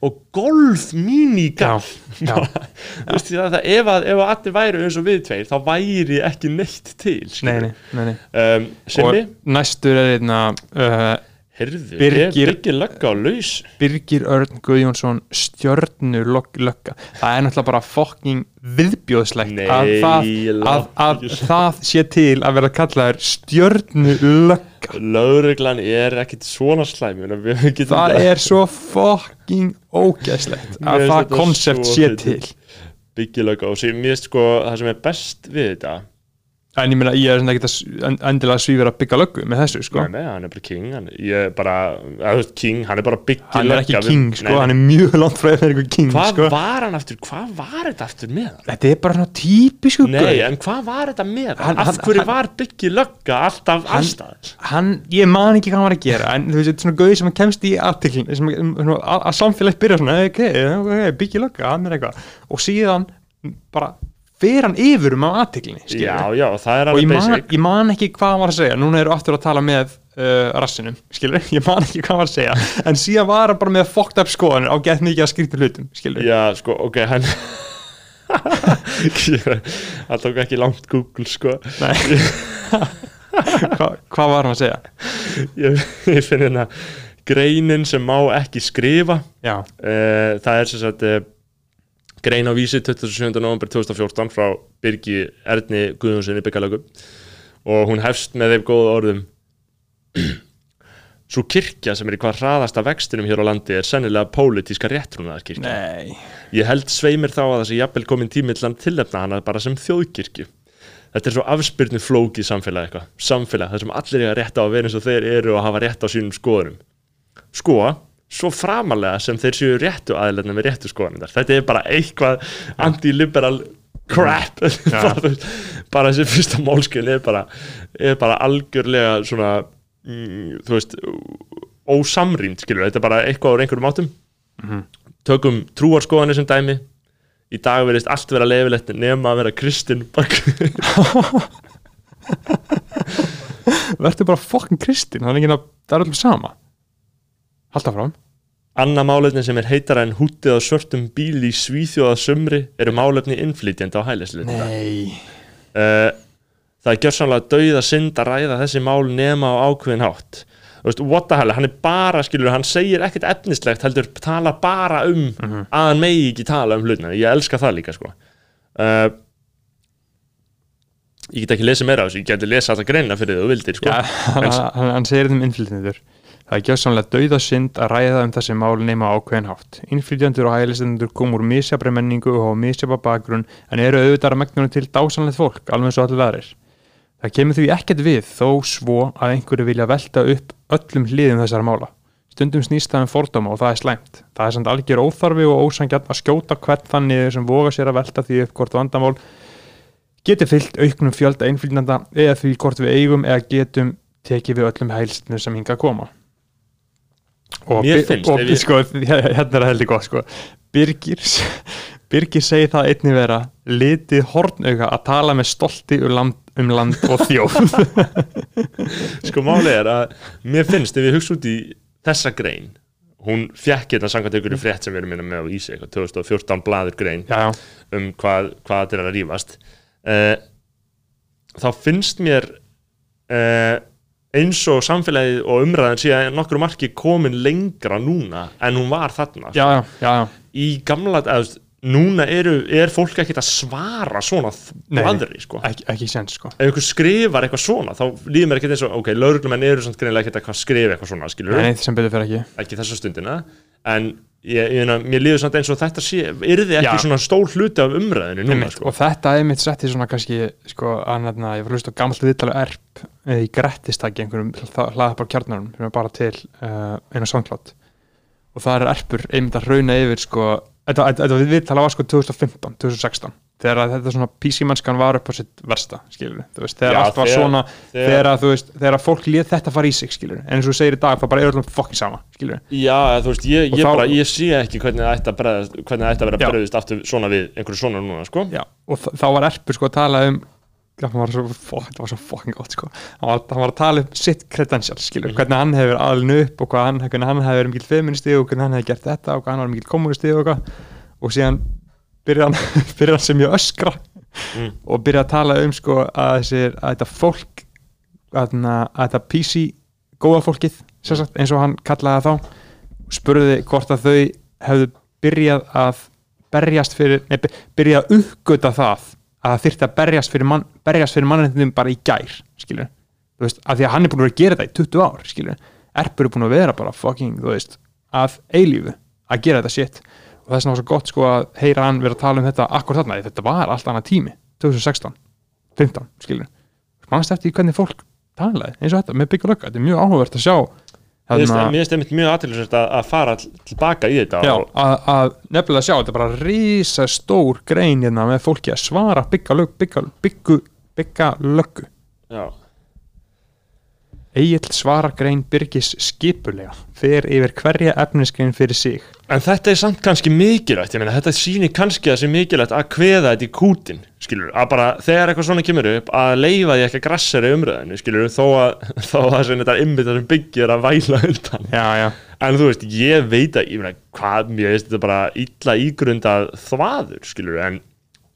og golf Já, já. Veist, það, það, ef, að, ef að allir væru eins og við tveir þá væri ekki neitt til Nei, nei, nei. Um, Og næstur er einna uh, Heyrðu, Birgir- Birgir lögga á laus? Birgir Örn Guðjónsson stjörnu lögga. Það er náttúrulega bara fokking viðbjóðslegt Nei, að, það, að, að það sé til að vera kallaður stjörnu lögga. Lögreglan er ekkit svona slæm það er svo fokking ógæslegt Mér að það konsept sé til. Birgir lögga og sér, mér sko það sem er best við þetta en ég meina ég er svona ekkert endilega svífur að byggja löggu með þessu sko Nei, nei, hann er bara king hann, er bara, eða, veist, king, hann er bara Birgir hann er ekki lögga king sko, hann er mjög langt frá að vera einhver king Hvað sko var hann aftur, hvað var þetta aftur með hann? þetta er bara svona típisku Nei, en hvað var þetta með hann? Hann- Af hverju hann- var Birgir lögga alltaf allstað? hann, ég man ekki hvað hann var að gera en þú veist, þetta er svona gauð sem hann kemst í svona, að, að samfélag byrja svona ok, ok, byggja lögga, hann er eitthvað og síðan bara fer hann yfir um á artiklinni Já, já, það er og alveg ég man, basic. ég man ekki hvað hann var að segja. Núna eru aftur að tala með uh, rassinum skilur, ég man ekki hvað hann var að segja. En síðan var hann bara með fucked up skoðanir á gett mikið að skrýta hlutum, skilur Já, sko, ok, hann Það tók ekki langt Google, sko. Hva, hvað var hann að segja? Ég, ég finn hérna greinin sem má ekki skrifa. Já, uh, Það er sem sagt uh, grein á vísi 27. november 2014 frá Birgi Erni Guðjónssoni byggalögu og hún hefst með þeim góða orðum Svo kirkja sem er í hvað hraðasta vextinum hér á landi er sennilega pólitíska réttrúnaðarkirkja nei Ég held sveimir þá að sé jafnvel komin tími til að tilnefna hana bara sem þjóðkirkju. Þetta er svo afspyrnu flókið samfélag eitthvað. Samfélag þar sem allir eiga rétt á að vera eins og þeir eru og hafa rétt á sínum skoðunum. Sko, svo framalega sem þeir séu réttu aðlefna með réttu skoðunum. Þetta er bara eitthvað anti-liberal crap. bara, þú veist, bara þessi fyrsta málskjöld er bara, er bara algjörlega svona, mm, þú veist, ósamrýnd, skilur. Þetta er bara eitthvað úr einhverjum áttum. Tökum trúarskoðanir sem dæmi. Í dag verðist allt vera leifilegt nema að vera kristinn. Verður bara fokkin kristin, það er ekki öllum sama halda fram Anna málefni sem er heitara en hútið á svörtum bíl í svíþjóða sumri eru málefni innflytjandi á hælisleita nei. Uh, Það er gjörsamlega synd að ræða þessi mál nema á ákveðin hátt. Þú veist, what the hell, hann er bara, skilur, hann segir ekkert efnislegt, heldur tala bara um að hann megi ekki tala um hlutina. Ég elska það líka, sko. Uh, Ég get ekki lesið meira á þessu, ég geti lesið alltaf greina fyrir því þú vildir, sko. Já, hann, hann, hann segir þeim innflytjendur það er gjössamlega dauða synd að ræða um þessi mál nema ákveðin hátt. Innflytjendur og hælistendur kom úr misjabri menningu og hafa misjabra bakgrunn en eru auðvitað að megnunum til dásanlegt fólk alveg eins og allir aðrir. Það kemur því ekkert við þó svo að einhverju vilja velta upp öllum hliðum þessara mála. Stundum snýst það um fordóma og það er slæmt. Það er samt algjör óþarfi og ósangjarn að skjóta hvert þannig sem voga sér að velta því upp hvort vandamál geti fyllt auknum fjölda innflytjanda eða því hvort við eigum eða getum tekið við öllum hælstinu sem hinga að koma og, Mér finnst og ég- sko, hérna er það heldur gott sko. Birgir Birgir segir það einnig vera litið hornauga að tala með stolti um land, um land og þjóð. Sko málið er að mér finnst ef ég hugsa út í þessa grein hún fjekk hérna samkvæmt einhverju frétt sem við erum minna með á Ísi eitthvað 2014 blaður grein já, já, um hvað, hvað þetta er að rífast. Uh, þá finnst mér uh, eins og samfélagið og umræðan sé að nokkru marki komin lengra núna en hún var þarna. Já, já, já, í gamla, eða, núna eru, er fólk ekkert að svara svona þvaðri sko. Ekki, ekki sens sko. Ef einhver skrifar eitthvað svona þá líður mér ekkert eins og, ok, lauruglumenn eru samt greinilega ekkert að skrifa eitthvað svona, skilur Nei, sem betur fyrir ekki. Ekki þessa stundina. En ég, ég, mér líður samt eins og þetta sé yrði ekki Já. svona stór hluti af umræðinu núna, sko. og þetta er mitt sett í svona kannski sko, annarna, ég var hlust á gamalt viðtalið erp eða í grettistaki einhverjum hlaða bara kjarnarum sem er bara til uh, eina SoundCloud og það er erpur einmitt að rauna yfir sko, þetta, viðtalið var sko 2015, 2016 þegar þetta svona PC-mennskan var upp á sitt versta, skilur þú veist, þegar Já, allt var þegar- svona þegar- þegar, þú veist, þegar fólk lét þetta fara í sig, skilur en eins og þú segir í dag, það bara er öllum fokkin sama, skilur Já, eða, þú veist, ég, Og ég, þá- bara, ég sé ekki hvernig það ætti að, bregðast, hvernig það ætti að vera Já. bröðist aftur svona við einhverju svona núna, sko. Já, og þ- þá var Erpur sko að tala um það var svo, fó- þetta var svo fucking gott sko. Hann var, hann var að tala um sitt credential skilur, hvernig hann hefur alin upp og hvað hann, hvernig hann hefur verið mikil feministi og hvernig hann hefur gert þetta og hvað hann var mikil kommunisti og hvað og síðan byrjar hann, sem ég öskra Mm. og byrjar að tala um sko að, þessir, að þetta fólk að, að þetta PC góða fólkið sagt, eins og hann kallaði þá spurði hvort að þau hefðu byrjað að berjast fyrir, by- byrjað að uppgöta það að það þyrfti að berjast fyrir, mann, berjast fyrir mannréttindum bara í gær skilur, þú veist, af því að hann er búin að að gera þetta í 20 ár, skilur, Erpur er búin að vera bara fucking, þú veist, að eilífu að gera þetta shit og þess vegna var svo gott sko að heyra hann vera að tala um þetta akkur þarna, þetta var allt annað tími 2016, 15, skilur mannst eftir hvernig fólk talaði eins og þetta með byggja lögga, þetta er mjög áhugavert að sjá Mér finnst- finnst einmitt mjög aðtilsvægt að, að fara til- tilbaka í þetta já, að, að nefnilega sjá, þetta er bara rísa stór grein hérna með fólki að svara byggja löggu Egil svarar grein Birgis skipulega fer yfir hverja efnisgrein fyrir sig En þetta er samt kannski mikilvægt, ég meina þetta sýnir kannski að það sé mikilvægt að kveða þetta í kútin, skilur, að bara þegar eitthvað svona kemur upp að leifa því ekki að grassera umröðinu, skilur, þó að þó að það sem þetta ymmið sem byggir að væla undan. Já, já, En þú veist, ég veit að, ég meina, hvað, mér veist þetta bara illa ígrundað þvaður, skilur, en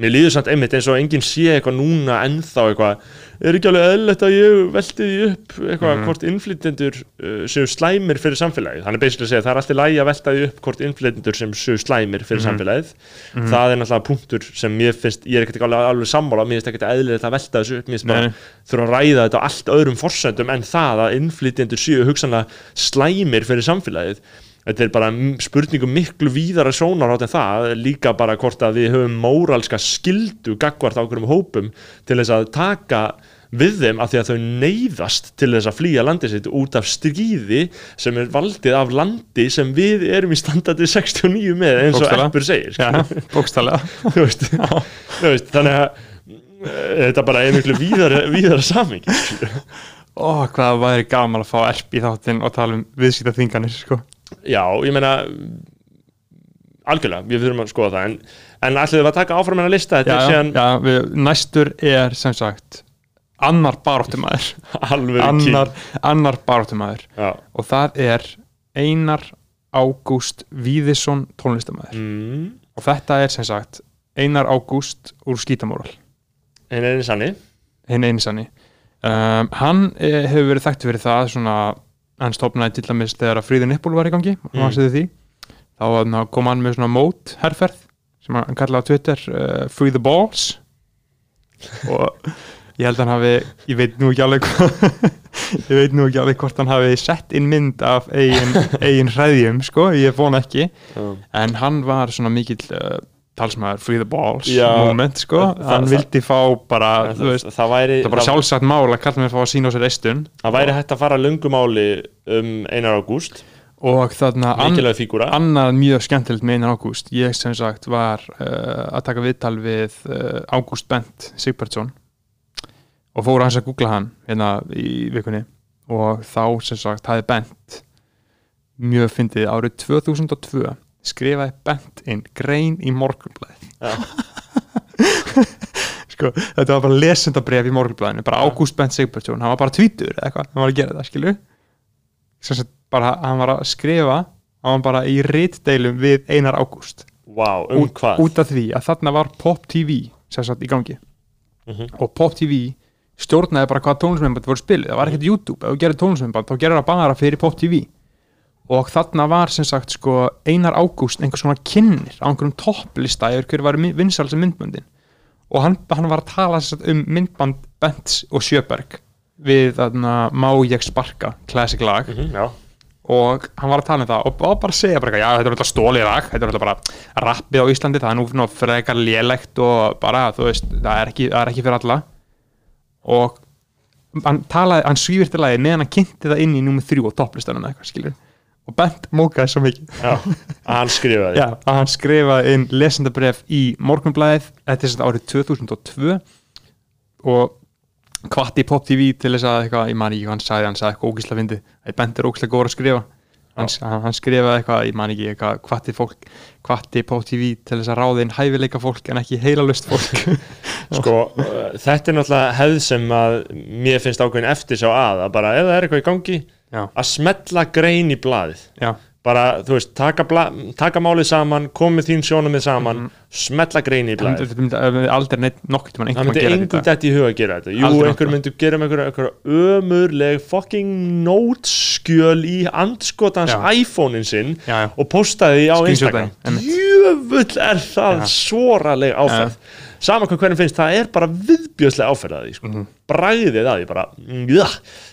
mér líður samt einmitt eins og enginn sé eitthvað núna ennþá eitthvað, er ekki alveg eðlilegt að ég velti því upp eitthvað hvort innflytjendur uh, séu slæmir fyrir samfélagið, er basically að segja það er alltaf lægi að velta því upp hvort innflytjendur sem séu slæmir fyrir samfélagið, það er náttúrulega punktur sem mér finnst, ég er ekkert alveg, alveg sammála, mér finnst ekkert eðlilegt að velta þessu upp, mér finnst bara þurfa að ræða þetta á allt öðrum forsendum en það að innflytjendur séu hugsanlega slæmir fyrir samfélagið þetta er bara spurningum miklu víðara sjónarhátt en það, líka bara hvort að við höfum móralska skildu gagvart ákveðum hópum til þess að taka við þeim af því að þau neyðast til þess að flýja landið sitt út af stríði sem er valdið af landi sem við erum í standandi 69 með eins og. Eppur segir veist þannig að eh, þetta bara er miklu víðara, víðara samingi Ó, hvað væri gaman að fá erp í þáttinn og tala um viðsýta þinganir, sko Já, ég meina algjörlega, við þurfum að skoða það en, en ætlum við að taka áfram en að lista? Þetta já, síðan já, við, næstur er sem sagt annar baráttumæður alveg annar, annar baráttumæður Já, og það er Einar Ágúst Víðisson tónlistamæður mm, og þetta er sem sagt Einar Ágúst úr skítamóral. En er einu sanni. Hinn einsanni um, hann eh, hefur verið þekkt fyrir það svona, hann stopnaði til dæmis þegar að Fríður Nippul var í gangi og hann Mm. mm. því þá kom hann með svona mót herferð sem hann kallaði á Twitter uh, Free the Balls og ég held að hann hafi ég veit nú ekki alveg ég veit nú ekki alveg hvort hann hafi sett inn mynd af eigin, eigin hræðjum sko, ég vona ekki en hann var svona mikill uh, talsmaður Free the Balls Já, moment sko, það- hann það- vildi fá bara, það, þú veist það, væri er bara sjálfsagt mál að kalla mér fá að sína á sér eistun það væri hægt að fara lungumáli um Einar Ágúst. Og þarna annað mjög skemmtilegt með einan Ágúst. Ég sem sagt var uh, að taka viðtal við uh, Ágúst Bent Sigbertsson og fór hans að googla hann hérna í vikunni. Og þá sem sagt hafði Bent mjög fyndið árið 2002 skrifaði Bent inn grein í morgunblæð Já. sko, þetta var bara lesendabref í morgunblæðinu bara Ágúst Bent Sigbertsson, hann var bara tvítur eða eitthvað, hann var að gera það, skilju bara, hann var að skrifa hann var bara í rítdeilum við Einar Ágúst. Vá, um út, hvað? út af því að þarna var Pop TV sagt í gangi. Mhm. og Pop TV stjórnaði bara hvað tónlismennband voru spilið, það var ekkert YouTube. Ef þú gerir tónlismennband, þá gerir það bara fyrir Pop TV og þarna var sem sagt sko Einar Ágúst einhvers svona kynnir á einhverjum topplista yfir hverju var vinsalsa myndböndin. Og hann, hann var að tala sagt, um myndband Bents og Sjöberg við þarna Má ég sparka classic lag. Mhm, Já, og hann var að tala um það og var bara segja bara, eitthvað, já þetta er alltaf stólið lag þetta er alltaf bara rappið á Íslandi það er nú nú frekar lélegt og bara þú veist, það er ekki, það er ekki fyrir alla. Og hann talaði, hann svífirti lagi meðan hann kynnti það inn í númið þrjú og topplistanum eitthvað skilur og Bent mókaði svo mikið. Já, að hann skrifaði. Já, að hann skrifaði inn lesendabref í morgunblæðið þetta er sagt árið 2002 og kvatti Pop TV til þess að eitthvað, ég man ekki hvað hann sagði hann sagði eitthvað ógísla fyndi, að Bent er ógísla góður að skrifa. Hann, hann, skrifaði eitthvað, ég man ekki eitthvað, kvatti fólk kvatti Pop TV til þess að ráða inn hæfileika fólk en ekki heilalust fólk. Sko, uh, þetta er náttúrulega hefð sem að mér finnst ákveðin eftir sjá að að bara í já, að smetla grein í blaðið. Já, bara, þú veist, taka, bla, taka málið saman komið þín sjónumið saman smetla greini í Það blæð myndi- það myndi aldrei neitt tímann það einhvern myndi þetta. dætt í huga að gera þetta. Jú, Aldrei einhver myndi gera með einhver, einhver ömurleg fucking noteskjöl í andskotans iPhone-in sinn Já, og postaði á Instagram. jöfull er það svoraleg áferð. Sama hvað hvernig finnst, það er bara viðbjöðslega áferð að því, sko. Mhm. bragðið að því bara, ja,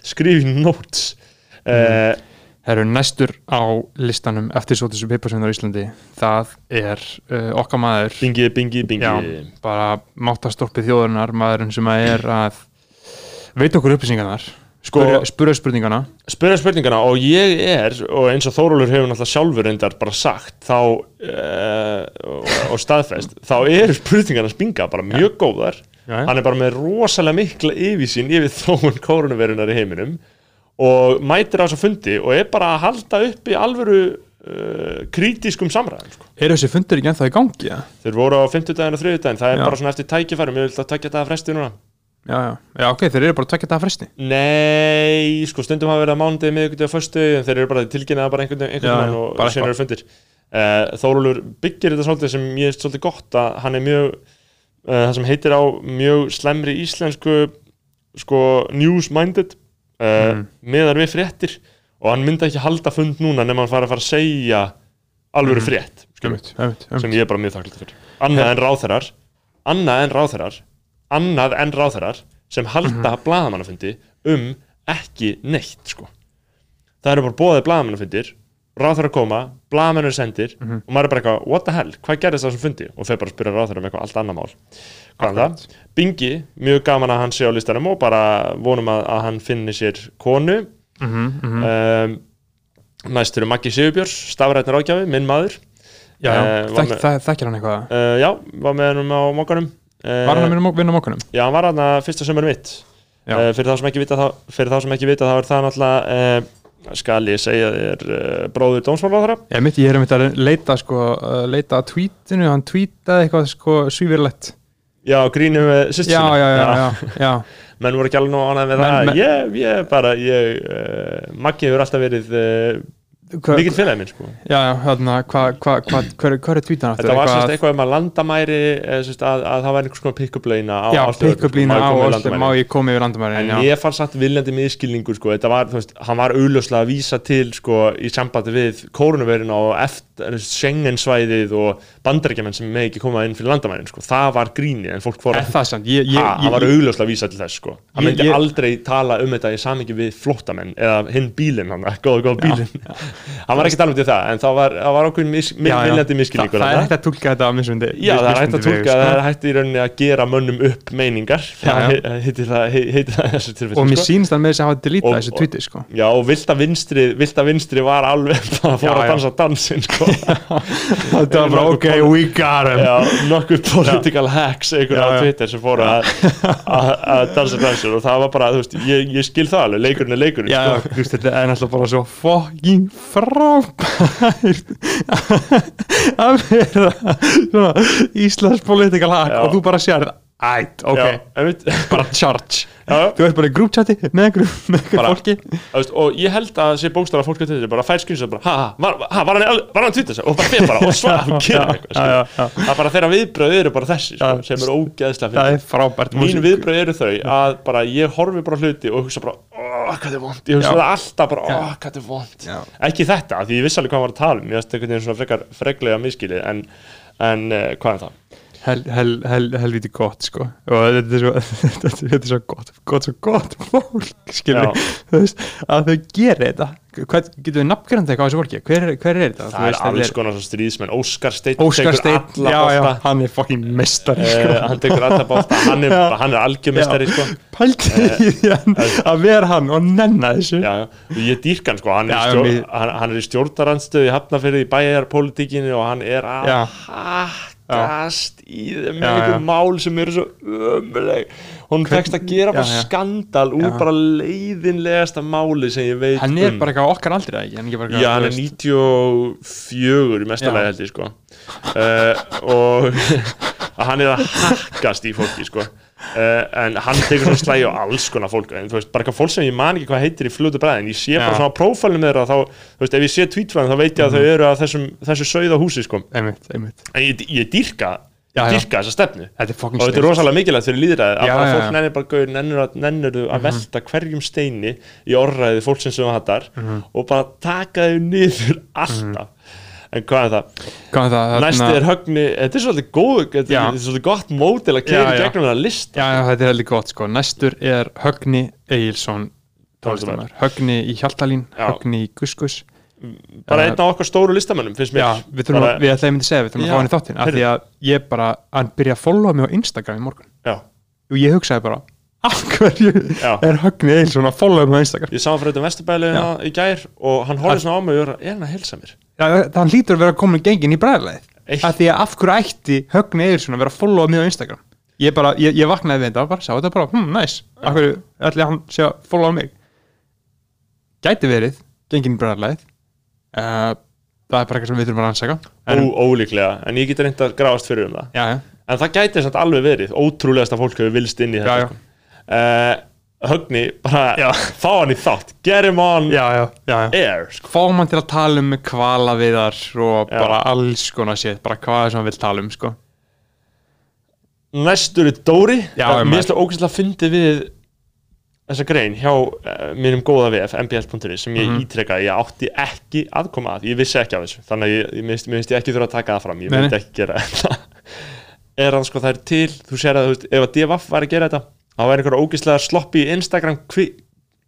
skrifi notes mm. Það eru næstur á listanum eftir svo þessu piparsveinar á Íslandi. Það er uh, okkar maður. Bingi, bingi, bingi. Já, bara máttastorpið þjóðurnar maðurinn sem að er að veit okkur upplýsingarnar. Sko- spurja spurningana. Spyrja spurningana og ég er og eins og Þórólur hefur náttúrulega sjálfur reyndar bara sagt þá uh, og, og staðfest þá eru spurningarna spinga bara mjög góðar. Já, já. hann er bara með rosalega mikla yfirsýn yfir þróun koronavirunar í heiminum og mætir á þess að fundi og er bara að halda upp í alvöru uh, krítiskum samræðum sko. eru þessi fundur ekki ennþá í gangi? Ja? þeir voru á 50 daginn og 30 daginn það er Já. bara svona eftir tækifærum ég vil að takja þetta að fresti núna Já, já, já, ok, þeir eru bara að tvekja það að fresti Nei, sko stundum hafa verið að mánudegi miðvikudegi og föstu en þeir eru bara tilkynnaða bara einhvern veginn og síðan eru fundir uh, Þórólur byggir þetta svolítið sem ég er svolítið gott að hann er mjög uh, það sem heitir á mjög slemri íslensku sko news-minded uh, Mhm. meðan við fréttir og hann myndi ekki halda fund núna nema hann fara að fara að segja alvöru frétt Einmitt, einmitt, einmitt. sem ég er bara mjög þakklátt fyrir annað en ráþærar annað en ráþærar annað en ráþærar sem halda mm blaðamannafundi um ekki neitt sko. það eru bara bóðið blaðamannafundir ráþærar koma, blaðamenn eru sendir og maður er bara eitthvað, what the hell, hvað gerðist það sem fundi og þau bara spyrja ráþærar um eitthvað allt annað mál? Bingi, mjög gaman að hann sé á listanum og bara vonum að, að hann finni sér konu. Mhm, mhm. um, næst eru Maggi Sigurbjörns stafrætnar ágjafi, minn maður. Já, já, eh, var þekk, með- þekkir hann eitthvað? Uh, já, var með hennum á mókanum uh, Var hann að vinna- vinna mokkunum? Já, hann var hann að fyrsta sömur mitt. Uh, fyrir, þá sem ekki vita, þá, sem ekki vita þá er það náttúrulega uh, skal ég segja þér uh, bróður dómsmálaráðara Ég ég er einmitt að leita sko, uh, leita að tweetinu, hann tweetaði eitthvað sko svífirlegt Já, grínum með sýstur Já, já, já, já, menn voru ekki alveg nú ánægð með það. ég, ég bara, ég uh, Maggi hefur alltaf verið uh, Hva, mikill félagi minn sko. Já, já, hérna, hvað hva, hva, hver, hver er tweetan aftur? Þetta var sérst Eitthvað- um að landamæri sérst, að, að það væri einhvers konar pick-up leina á Já, sko, má á landamærin? má ég koma yfir landamærin En ég fann satt viljandi miskilningur sko, þetta var, þú veist, hann var augljóslega að vísa til sko, í sambandi við kórnuverina og eftir Schengen-svæðið og bandarækjumenn sem með ekki koma inn fyrir landamærin sko. það var gríni en fólk fór Er það var augljóslega að vísa til þess sko. Ég- myndi ég- aldrei tala um þetta í samingi við flóttamenn eða hinn bílinn hann, góða, góða bílinn hann var ekki að tala um það en það var, var okkur mis, já, já. viljandi Þa, miskilningur það er hægt að tólka þetta á mismundi Já, það er hægt að tólka, það er sko. hægt í rauninni að gera mönnum upp meiningar Já, já. heitir það, þessu tilfelli Og mér sko. sýnst hann með þess að hafa delítið þessu tweeti sko Já, og vinstri, vilda vinstri var alveg að fóra Já, að já. dansa dansin sko. Þetta var bara, ok, we got him Já, nokkur political hacks einhver Já, á já. Twitter sem fóru að að- að dansa dansin og það var bara, þú veist, ég, ég skil það alveg leikurinn er leikurinn Já, sko. þú veist, þetta er náttúrulega bara svo fucking frábært að vera svona Íslands political hack Já. og þú bara sér ætt, ok, Já, bara charge. Já, þú ert bara í groupchati með einhverju fólki. veist, og ég held að sé bókstara fólk á Twitter bara fær skynsa bara, ha, ha, ha, var hann, hann Twitter? Og bara fyrir bara og svara og gera eitthvað skilur. það er bara þeirra viðbröð eru bara þessi sko, Já. sem er ógeðslega er frábært mín viðbröð eru þau að bara ég horfi bara hluti og hugsa bara oh, hvað er vond, ég hugsa það alltaf bara oh, hvað er vond, ekki þetta því ég vissi alveg hvað að tala um, ég veist einhvern veginn svona frekar freglega miskilið en, en uh, hvað er það? Hel, hel, hel, helviti gott sko. Og þetta er svo, þetta, er svo gott gott svo gott fólk skilur veist að þau gera þetta. Hvað, getur við nafngrandi eitthvað á þessu fólki? Hver, er- hver er þetta? Það er veist, þetta alls konar svona stríðsmenn Óskar Steinn Óskar Steinn, já, já, hann er fokkin mestari uh, sko. hann tekur alla bólta hann er, er algjörmestari sko. pælti í því að- að vera hann og nenna þessu. Já, ég dýrk hann sko. Hann er, Já, í stjórn, við- hann, hann er í stjórnarandstöðu í Hafnafyrði í bæjarpolítikinu og hann er að Hakkast í þeim með einhver mál sem eru svo ömuleg. Hún tekst að gera bara Já, já. skandal úr bara leiðinlegasta máli sem ég veit hann er um. bara eitthvað okkar aldrei ekki? Hann er, Já, hann er þú veist, 94 í mestalagi held ég sko. Uh, og að hann er að hakkast í fólki sko. uh, en hann tekur svona slægi á alls konar fólk en veist, bara eitthvað fólk sem ég man ekki hvað heitir í fljótu bræðin, ég sé bara Já. svona prófælum þeirra þá, þú veist, ef ég sé tweetfæðin þá veit ég að þau eru að þessum, þessu sauða húsi sko. einmitt, einmitt en ég, ég dýrka Já, já. dýrka þessa stefnu Þetta og þetta er rosalega mikilvægt fyrir líðræði að bara fólk nennir bara gauður, nennir að, nennir að velta hverjum steini í orðræði fólksins sem það hattar Mhm. og bara taka þau niður alltaf en hvað er það? Hvað er það? Þarna- er högni, þetta er svolítið góð þetta er, svolítið gott mótil að já. gegnum það lista. Já, já, þetta er heldur gott sko. Næstur er Högni Egilson tónlistamæður Högni í Hjaltalín. Högni í Guskus. Bara Uh, einn af okkar stóru listamönnum finnst mér. Já, við þurfum bara, að, að myndi segja, við þurfum að fá hann í þáttinn af því að ég bara, hann byrja að followa mig á Instagram í morgun. Já, og ég hugsaði bara, Já. er Högni Egilson að followa mig á Instagram? Ég sá hann fyrir þetta vesturbæli Já. í gær og hann horfði svona á mig og er er hann að helsa mér? Já, það hlýtur að vera komin gengin í bræðleið Eitt- af því að af hverju ætti Högni Egilson að vera að followa mig á Instagram? Ég bara, ég, ég vaknaði við þetta og bara sá þetta bara, hm, nice. Af hverju ætli hann sé að followa mig? Gæti verið gengin í bræðleið uh, það er bara eitthvað sem við þurfum að rannsaka. Ólíklega, en ég að um það. En það gæti samt alveg verið ótrúlegast að fólk hefur vilst inn í þetta já. sko. Uh, Högni, bara Já. fá hann í þátt get him on já, air sko. fá mann til að tala um með kvala viðar og bara alls konar sétt, bara hvað sem hann vil tala um sko. næstur er Dóri Það- maður. mér finnst það ógæslega fyndið við þessa grein hjá uh, mínum góða VF, mbl.is sem ég Mhm. ítreka að ég átti ekki aðkoma að, ég vissi ekki af þessu þannig að ég, ég, minnst, ég ekki þurfa að taka það fram ég myndi ekki gera þetta er hann sko það er til, þú sér að þú veist, ef að DFF var að gera þetta þá væri einhverja ógæslega sloppi Instagram kvi,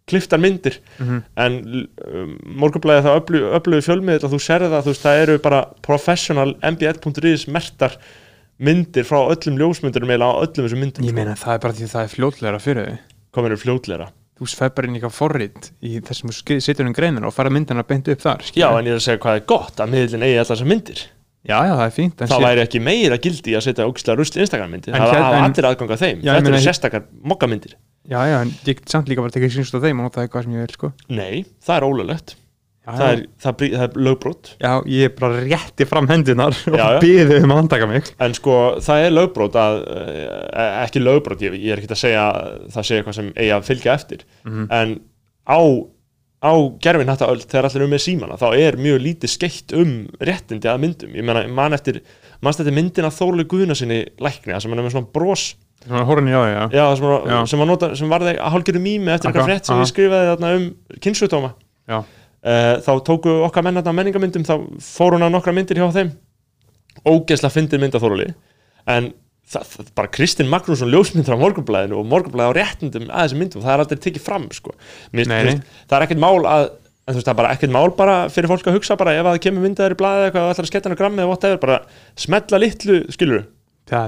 kliftar myndir. Mhm. en um, morgunblæði það öflu, öflugi fjölmiðl að þú sér það, þú veist, það eru bara professional mbl.is mertar myndir frá öllum ljósmyndurum eða á öllum þessum myndum ég meina það er bara því að það er fljótlegra fyrir þau. Komið eru fljótleira þú bara inn í eitthvað forrit í þessum þú skri- setur um greinin og fara myndina beint upp þar Já, skilurðu. en ég er að segja hvað er gott að miðlinn eigi allar þessar myndir já, já, það er fínt Það sé- væri ekki meira gildi að setja ógislega rusl Instagram myndir En Það hafa en- allir aðgang að þeim. Já, ég Þetta eru sérstakar mokkamyndir. Já, já, en ég get samt líka bara að tekja sínst á þeim og nota eitthvað sem ég vil sko. Nei, það er ólulegt það, er, það, það er lögbrot. Já, ég er bara rétti fram hendunar og byði um að handtaka mig. En sko, það er lögbrot að eh, ekki lögbrot, ég, ég er ekki að segja að það sé eitthvað sem eigi að fylgja eftir. Mhm. en á á gerfin hætta öll þegar allir eru með símana þá er mjög lítið skeitt um réttindi að myndum, ég meina, man eftir mannst eftir myndina Þólu Guðna sinni lækni, það sem hann er með svona bros svona því, já, Já, það sem, var, Já. sem, var nota, sem varði að hálfgerðu mými eftir eitthvað frétt sem aha. ég skrifaði þarna um kynnsjúdóma já. uh, þá tóku okkar menn þarna menningamyndum þá fór hún á nokkra myndir hjá þeim ógeðslega fyndir myndaþóruли en það, það, bara Kristinn Magnússon ljósmyndir á morgunblæðinu og morgunblæði á réttindum að þessum myndum, það er aldrei tekið fram sko. Mér, veist, það er ekkert mál að en þú veist, það er bara ekkert mál bara fyrir fólk að hugsa bara ef að það kemur myndaður í blæði eitthvað og ætlar að sketta hann á grammi eða whatever, bara smetla litlu, skilur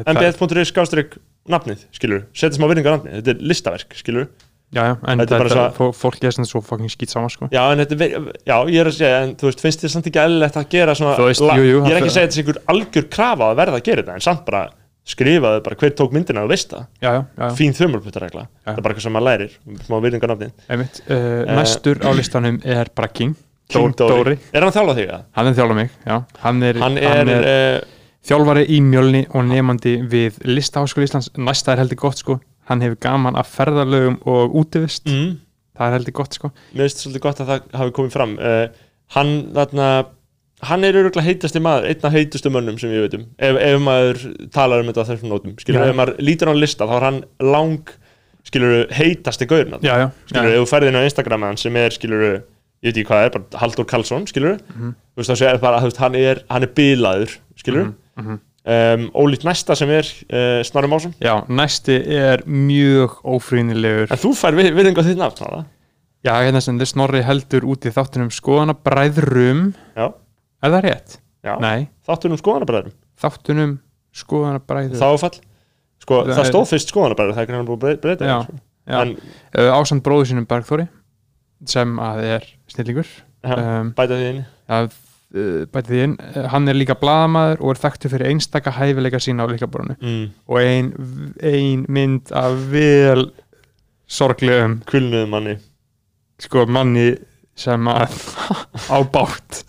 mbl.is skástrík nafnið, skilur, setja smá virðingar nafnið, þetta er listaverk, skilur já, já, en Þetta er bara svo- fó- fólk er svona svo fucking skýt saman sko. Já, en þetta er, já, ég er að segja, en þú veist, finnst þér samt ekki eðlilegt að gera svona, veist, jú, jú, ég er ekki að segja þetta sé einhver algjör krafa að verða að gera þetta, en samt bara skrifaðu bara hver tók myndina og veist það, fín þumulputtaregla, Já. það er bara eitthvað sem maður lærir, smá virðingar nafnið. Einmitt, uh, næstur á listanum er bara King, King Dó- Dóri. Er hann að þjálfa þig, að? hann er þjálfur mig já. hann er, Hann er, uh, þjálfari í mjölni og nefandi við Listaháskóli Íslands. Næsta er heldur gott sko. Hann hefur gaman af ferðalögum og útivist. Mm, það er heldur gott sko. Mér finnst svolítið gott að það hafi komið fram, uh, hann, þarna, hann er öruglega heitasti maður, einn af heitustu mönnum sem ég veit um, ef, ef maður talar um þetta á þessum nótum, skilur, Já. ef maður lítur á hann lista, þá er hann lang, skilur, heitasti gaurinn, já, já, skilur, já, ef þú ferði inn á Instagram hans sem er, skilur, ég veit ekki hvað er bara Haldur Karlsson, skilur Mhm. þú veist þá segir bara, þú veist, hann er, hann er bilaður, skilur Mhm, um, ólíkt næsta sem er uh, Snorri Másson, já, næsti er mjög ófrýnilegur. En þú fær við, við einhvað þitt nafn, það já, hérna sem þið snorri heldur út í þáttunum skoðana bræðrum já, er það rétt? já, Nei, þáttur um skoðanabræðurum þáttunum skoðana bræður þá er fall, sko, Það það, stóð fyrst skoðanabræður það er hann búið að breyta Já, já. en uh, ásamt bróður sínum Bergþóri sem að er snillingur. Já, um, bæta því inn að uh, bæti því inn, uh, hann er líka blaðamaður og er þekktur fyrir einstaka hæfileika sína á líkaborinu mm, og ein, ein mynd af vel sorglegum kulnuðum manni. sko manni sem að á bátt.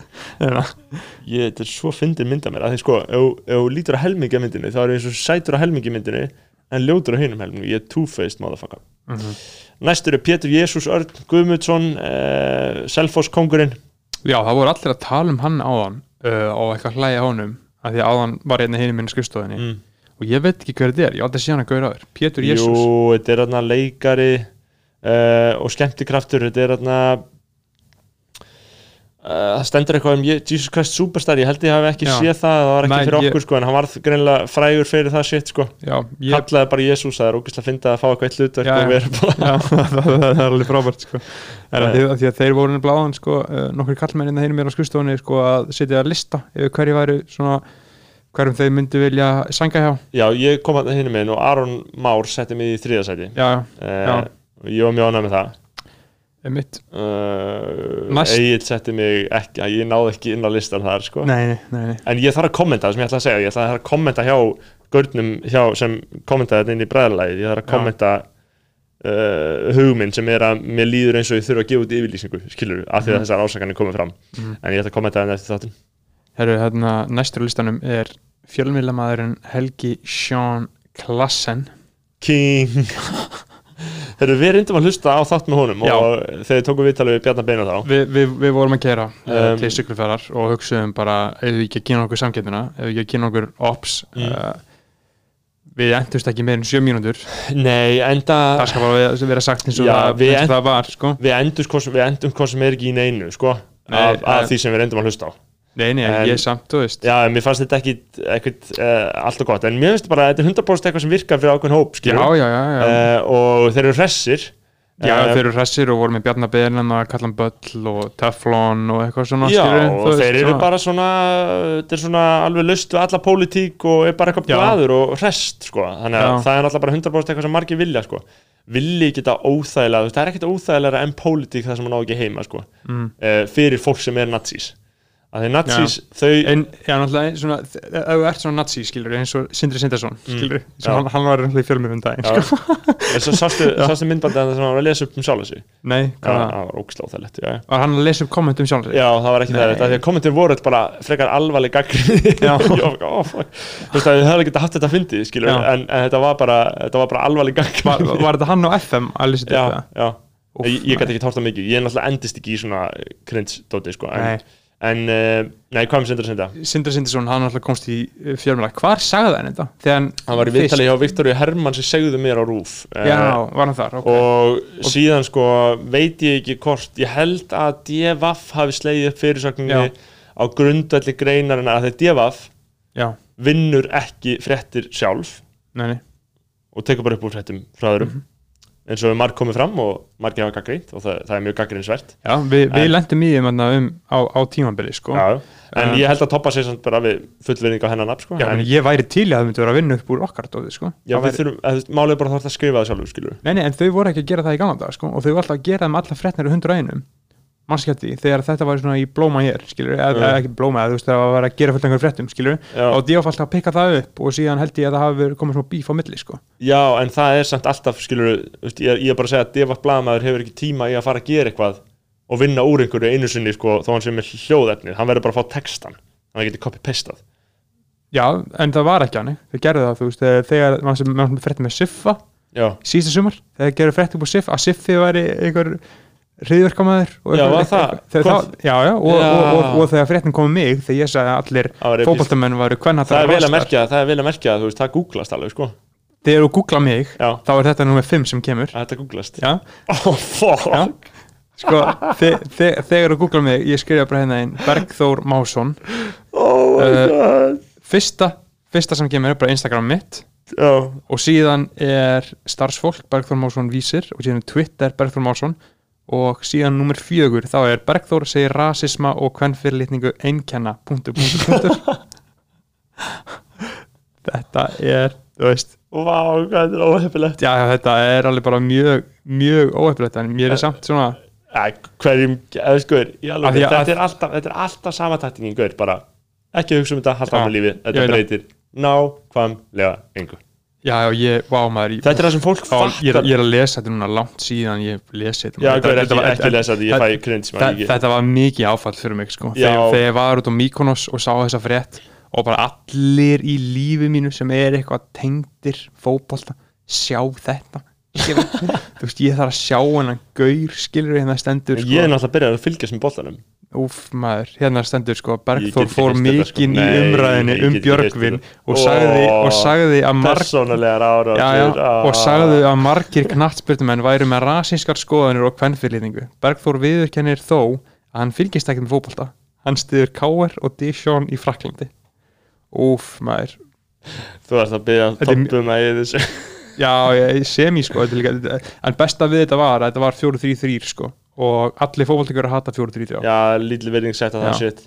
Ég, þetta er svo fyndin mynda mér að því sko, ef þú- lítur á helmingi af myndinni þá er eins og sætur á helmingi myndinni en ljótur á hinum helmingi, ég er two-faced motherfucker. Mhm. næstur er Pétur Jésús Örn Guðmundsson uh, Selfoss kongurinn Já, það voru allir að tala um hann áðan uh, og eitthvað hlæja honum af því að áðan var hérna hinn minni skrifstofinni mm. og ég veit ekki hver þetta er, ég átti að sé hann að gaura aður Pétur Jésús, Jú, þetta er leikari uh, og skemmtikraftur þetta er það stendur eitthvað um Je- Jesus Christ Superstar ég held ég hafi ekki Já. séð það það var ekki Nei, fyrir ég- okkur sko en hann var greinilega frægur fyrir það shit sko já, ég, kallaði bara Jésús það er ógeðslega að finna að fá eitthvað eitt hlutverk Já, og já. vera bara já, það, það er alveg frábært sko. en að Nei. því, að því að þeir voru nefnilega áðan sko, uh, nokkur kallmenn hinn mér á skrifstofinni sko, að setja að lista yfir hverju væri svona hverjum þeir myndu vilja sanga hjá já ég kom að hinn með og Aron Már setti mig í þriðasæti já, uh, og ég var mjög ánægð með það uh, Næst- Egil setti mig ekki ég náði ekki inn á listan þar sko nei, nei, nei, nei. en ég þarf að kommenta það sem ég ætla að segja ég ætla að kommenta hjá görnum hjá, sem kommentaði þetta inn í bræðarlæði ég þarf að Já. kommenta uh, hugminn sem er að mér líður eins og ég þurfa að gefa út yfirlýsingu skilur, af því að Mhm. þessar ásakanir komið fram Mhm. en ég ætla að kommenta það eftir þáttin Herru, hérna, næstur á listanum er fjölmiðlamæðurinn Helgi Sean Klassen King Herru, við reyndum að hlusta á þátt með honum Já. og þegar tókum viðtalið við Bjarnar Beina þá Vi, við, við vorum að kera um, Um, til syklufærar og hugsaðum bara ef við ekki að kynna okkur samkeppnina ef við ekki að kynna okkur ops Mm. uh, við endust ekki meir en sjö mínútur Nei, enda það skal bara vera- sagt eins og, Já, það, við eins og end- það var sko. við endum við hvað sem er ekki í neinu sko, Nei, af, af eh, því sem við reyndum að hlusta á nei, nei, En- ég samt, þú veist Já, mér fannst þetta ekki ekkert uh, allt og gott, en mér finnst bara að þetta er 100% eitthvað sem virkar fyrir ákveðin hóp já, skilur, já, já, já. uh, og þeir eru hressir já Eh, þeir eru hressir og voru með Bjarnar Beirnan að kalla hann Böll og Teflon og eitthvað svona Já, skilurðu, þú og veist, þeir eru svona. bara svona þetta er svona alveg löst við alla pólitík og er bara eitthvað Já. blaður og hrest sko. þannig að Já. það er náttúrulega bara 100% eitthvað sem margir vilja sko. vilji geta óþægilega það er ekkert óþægilega en pólitík það sem hann á ekki heima sko. mm. uh, fyrir fólk sem er nazís að því nazís, þau En, já, náttúrulega, svona, þ- ef þú ert svona nazi, skilur, eins og Sindri Sindarsson, skilur, já. sem hann, hann var náttúrulega í fjölmjörnum daginn, já, sko. sástu, myndbandið að það var að lesa upp um sjálf þessu Nei, Já, hvað það var ógislega óþægilegt já, já. Var hann að lesa upp kommentum sjálf sig? Já, það var ekki það, þetta, því að kommentir voru bara frekar alvarleg gaggrið Já. Þú veist að þið hefði getað haft þetta fyndið, skilur Já. en, en þetta var bara, þetta var bara alvarleg gaggrið Var, þetta hann á FM að lesa Já, já. Úff, Ég, ég gæti ekki tórt það mikið, ég er náttúrulega endist ekki í svona cringe-dóti, sko en, en uh, nei, hvað með Sindra Sinda? Sindri Sindarsson, hann náttúrulega komst í fjölmjöla. Hvar sagði hann þetta? Þegar hann, Hann var í viðtali hjá Viktoríu Hermann sem segðu mér á rúf Já, var hann þar, ok. og síðan sko veit ég ekki hvort ég held að DFF hafi slegið upp fyrirsögninni Já. á grundvelli greinarinn að þegar DFF Já, vinnur ekki fréttir sjálf nei, nei. og tekur bara upp úr fréttum frá öðrum Mhm. Eins og marg komið fram og margir hafa gaggrínt og það, það er mjög gaggrínsvert Já, við, við En- lendum í þeim um á, á tímambili, sko. Já, en Um, ég held að toppa sér samt bara við fullvinning á hennar nafn sko. Já, en, ég væri til að það myndi vera að vinna upp úr okkar dóði, sko. já, Það við væri- þurfum, málið er bara að þú ert að skrifa það sjálfur skilur Nei, nei, en þau voru ekki að gera það í gamla dag, sko, og þau voru alltaf að gera það með alla fréttnir hundur einum mannskjætti, þegar þetta var svona í blóma hér, skilur, eða Mm. ekki blóma, eða þú veist, það var að gera fullt einhver fréttum, skilur, já. og Díof alltaf að pikka það upp og síðan held ég að það hafi komið svona bíf á milli, sko. já, en það er samt alltaf skilur, veist, ég, ég er bara að segja að Devart Blaðmaður hefur ekki tíma í að fara að gera eitthvað og vinna úr einhverju einu sinni sko, þó hann sem er hljóðefnið, hann verður bara að fá textan hann getur copy-pastað Já, en það var ekki hann, þau gerðu það, hriðverkamæður. og Já, var Já, og, þegar fréttin kom um mig, þegar ég sagði að allir var fótboltamenn varu hvern það er vel að merkja það er vel að merkja að það googlast alveg sko. Þegar þú googla mig já, þá er þetta nummer 5 sem kemur. Þetta googlast? Oh, fuck. Sko, þe þe þegar þú googla mig ég skrifa bara hérna einn Bergþór Másson. Oh my Eh, god. fyrsta, fyrsta sem kemur er bara Instagram mitt. Já, og síðan er starfsfólk Bergþór Másson vísir og síðan er Twitter Bergþór Másson og síðan nummer fjögur þá er Bergþór segir rasisma og kvennfyrirlitningu einkenna punktur, punktur, punktur. Þetta er þú veist. Hvað þetta er Já, þetta er alveg bara mjög, mjög óhefnilegt en mér er samt svona Æ, hverjum, eða að- þetta, er alltaf, alltaf sama taktingin gaur, bara. Ekki hugsa um þetta, halda áfram lífið ég þetta breytir. Nákvæmlega engu já, já, ég, vá maður ég, þetta er það sem fólk Á, ég, er, fattar ég er að lesa þetta núna langt síðan ég lesi þetta já, Þetta- hver, þetta ekki, var- ekki lesa þetta, ég fæ krins Þa- Þetta var mikið áfall fyrir mig sko. Já. þegar, þegar ég var út á Mykonos og sá þessa frétt og bara allir í lífi mínu sem er eitthvað tengdir fótbolta sjá þetta þú veist, ég þarf að sjá hennan gaur skilur hérna stendur ég er sko. náttúrulega byrjað að fylgjast með boltanum úf maður, hérna stendur sko Bergþór ekki fór þetta, sko. mikinn í umræðinni um ekki Björgvin og sagði, og sagði að marg já, já, og sagði að margir knattspyrtumenn væru með rasískar skoðanir og kvennfyrlýtingu. Bergþór viðurkennir þó að hann fylgist ekkert með fótbolta. Hann stiður K.R. og Dijon í Fraklandi. Úf, maður. þú ert að mj- toppum að ég þessu Já, ég sem ég sko. en besta við þetta var að þetta var 4-3-3 sko. Og allir fótboltingur að hata 4-3-3. já, lítið verðing sett að það Já. shit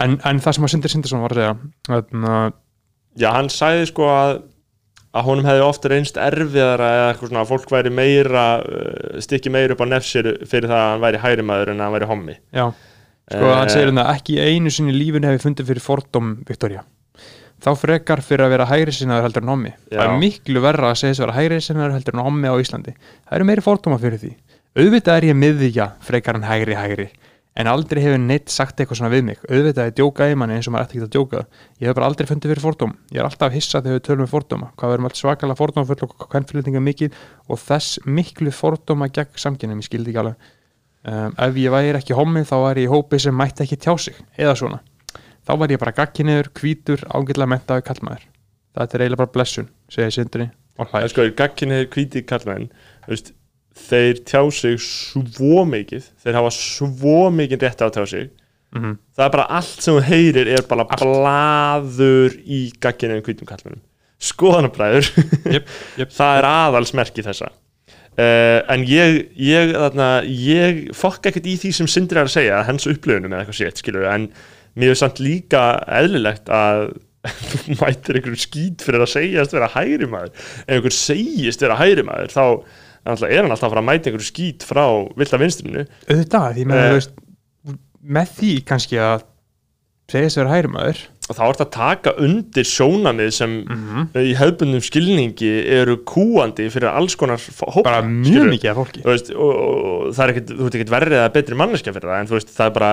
En, en það sem að Sindri Sindarsson var að segja, þarna, já, hann sagði sko að að honum hefði ofta reynst erfiðara eða eitthvað svona að fólk væri meira uh, stikki meira upp á nefsir fyrir það að hann væri hægri maður en að hann væri hommi. Já, sko hann Eh, segir hérna ekki einu sinni í lífinu hefur fundið fyrir fordóm Viktoria þá frekar fyrir að vera hægri sinnaður heldur en hommi. Það er Já. miklu verra að segja þess að vera hægri sinnaður heldur en hommi á Íslandi. Það eru meiri fordóma fyrir því auðvitað er ég miðja frekar en hægri hægri en aldrei hefur neitt sagt eitthvað svona við mig. Auðvitað er djóka í manni eins og maður ætti ekki að djóka. Ég hef bara aldrei fundið fyrir fordóm. Ég er alltaf hissa þegar við tölum við fordóma hvað við erum alls svakalega fordómafull og hvern fyrirtinga mikið og þess miklu fordóma gegn samkynum, ég skildi ekki alveg. Um, ef ég væri ekki hommi þá væri ég í hópi sem mætti ekki tjá sig eða svona. Þá væri ég bara gagkinniður, hvítur, ágætlega mentaður kallmaður þetta er eiginlega bara blessun segir Sindri og Það þeir tjá sig svo mikið, þeir hafa svo mikið rétt á að tjá sig Mhm. það er bara allt sem þú heyrir er bara Allt. blaður í gagkinni hvítum kallmennum skoðanabræður Jep, jep. það er aðalsmerki þessa uh, en ég ég, ég fokk ekkert í því sem Sindri er að segja, hens upplöfunum eða eitthvað sétt, skilur en mér er samt líka eðlilegt að þú mætir einhverjum skít fyrir að segjast vera hægri maður ef einhver segist vera hægri maður þá náttúrulega er hann alltaf að fara að mæta einhverjum skít frá vilda vinstrinu auðvitað, því með, veist, með því kannski að segja þess að vera hægri maður. Og þá er þetta að taka undir sjónamið sem Mhm. í hefbundum skilningi eru kúandi fyrir alls konar hópa bara mjög mikið af fólki. Veist, og, og, það er ekkit, þú veist ekkert verrið eða betri manneskja fyrir það, en þú veist, það er bara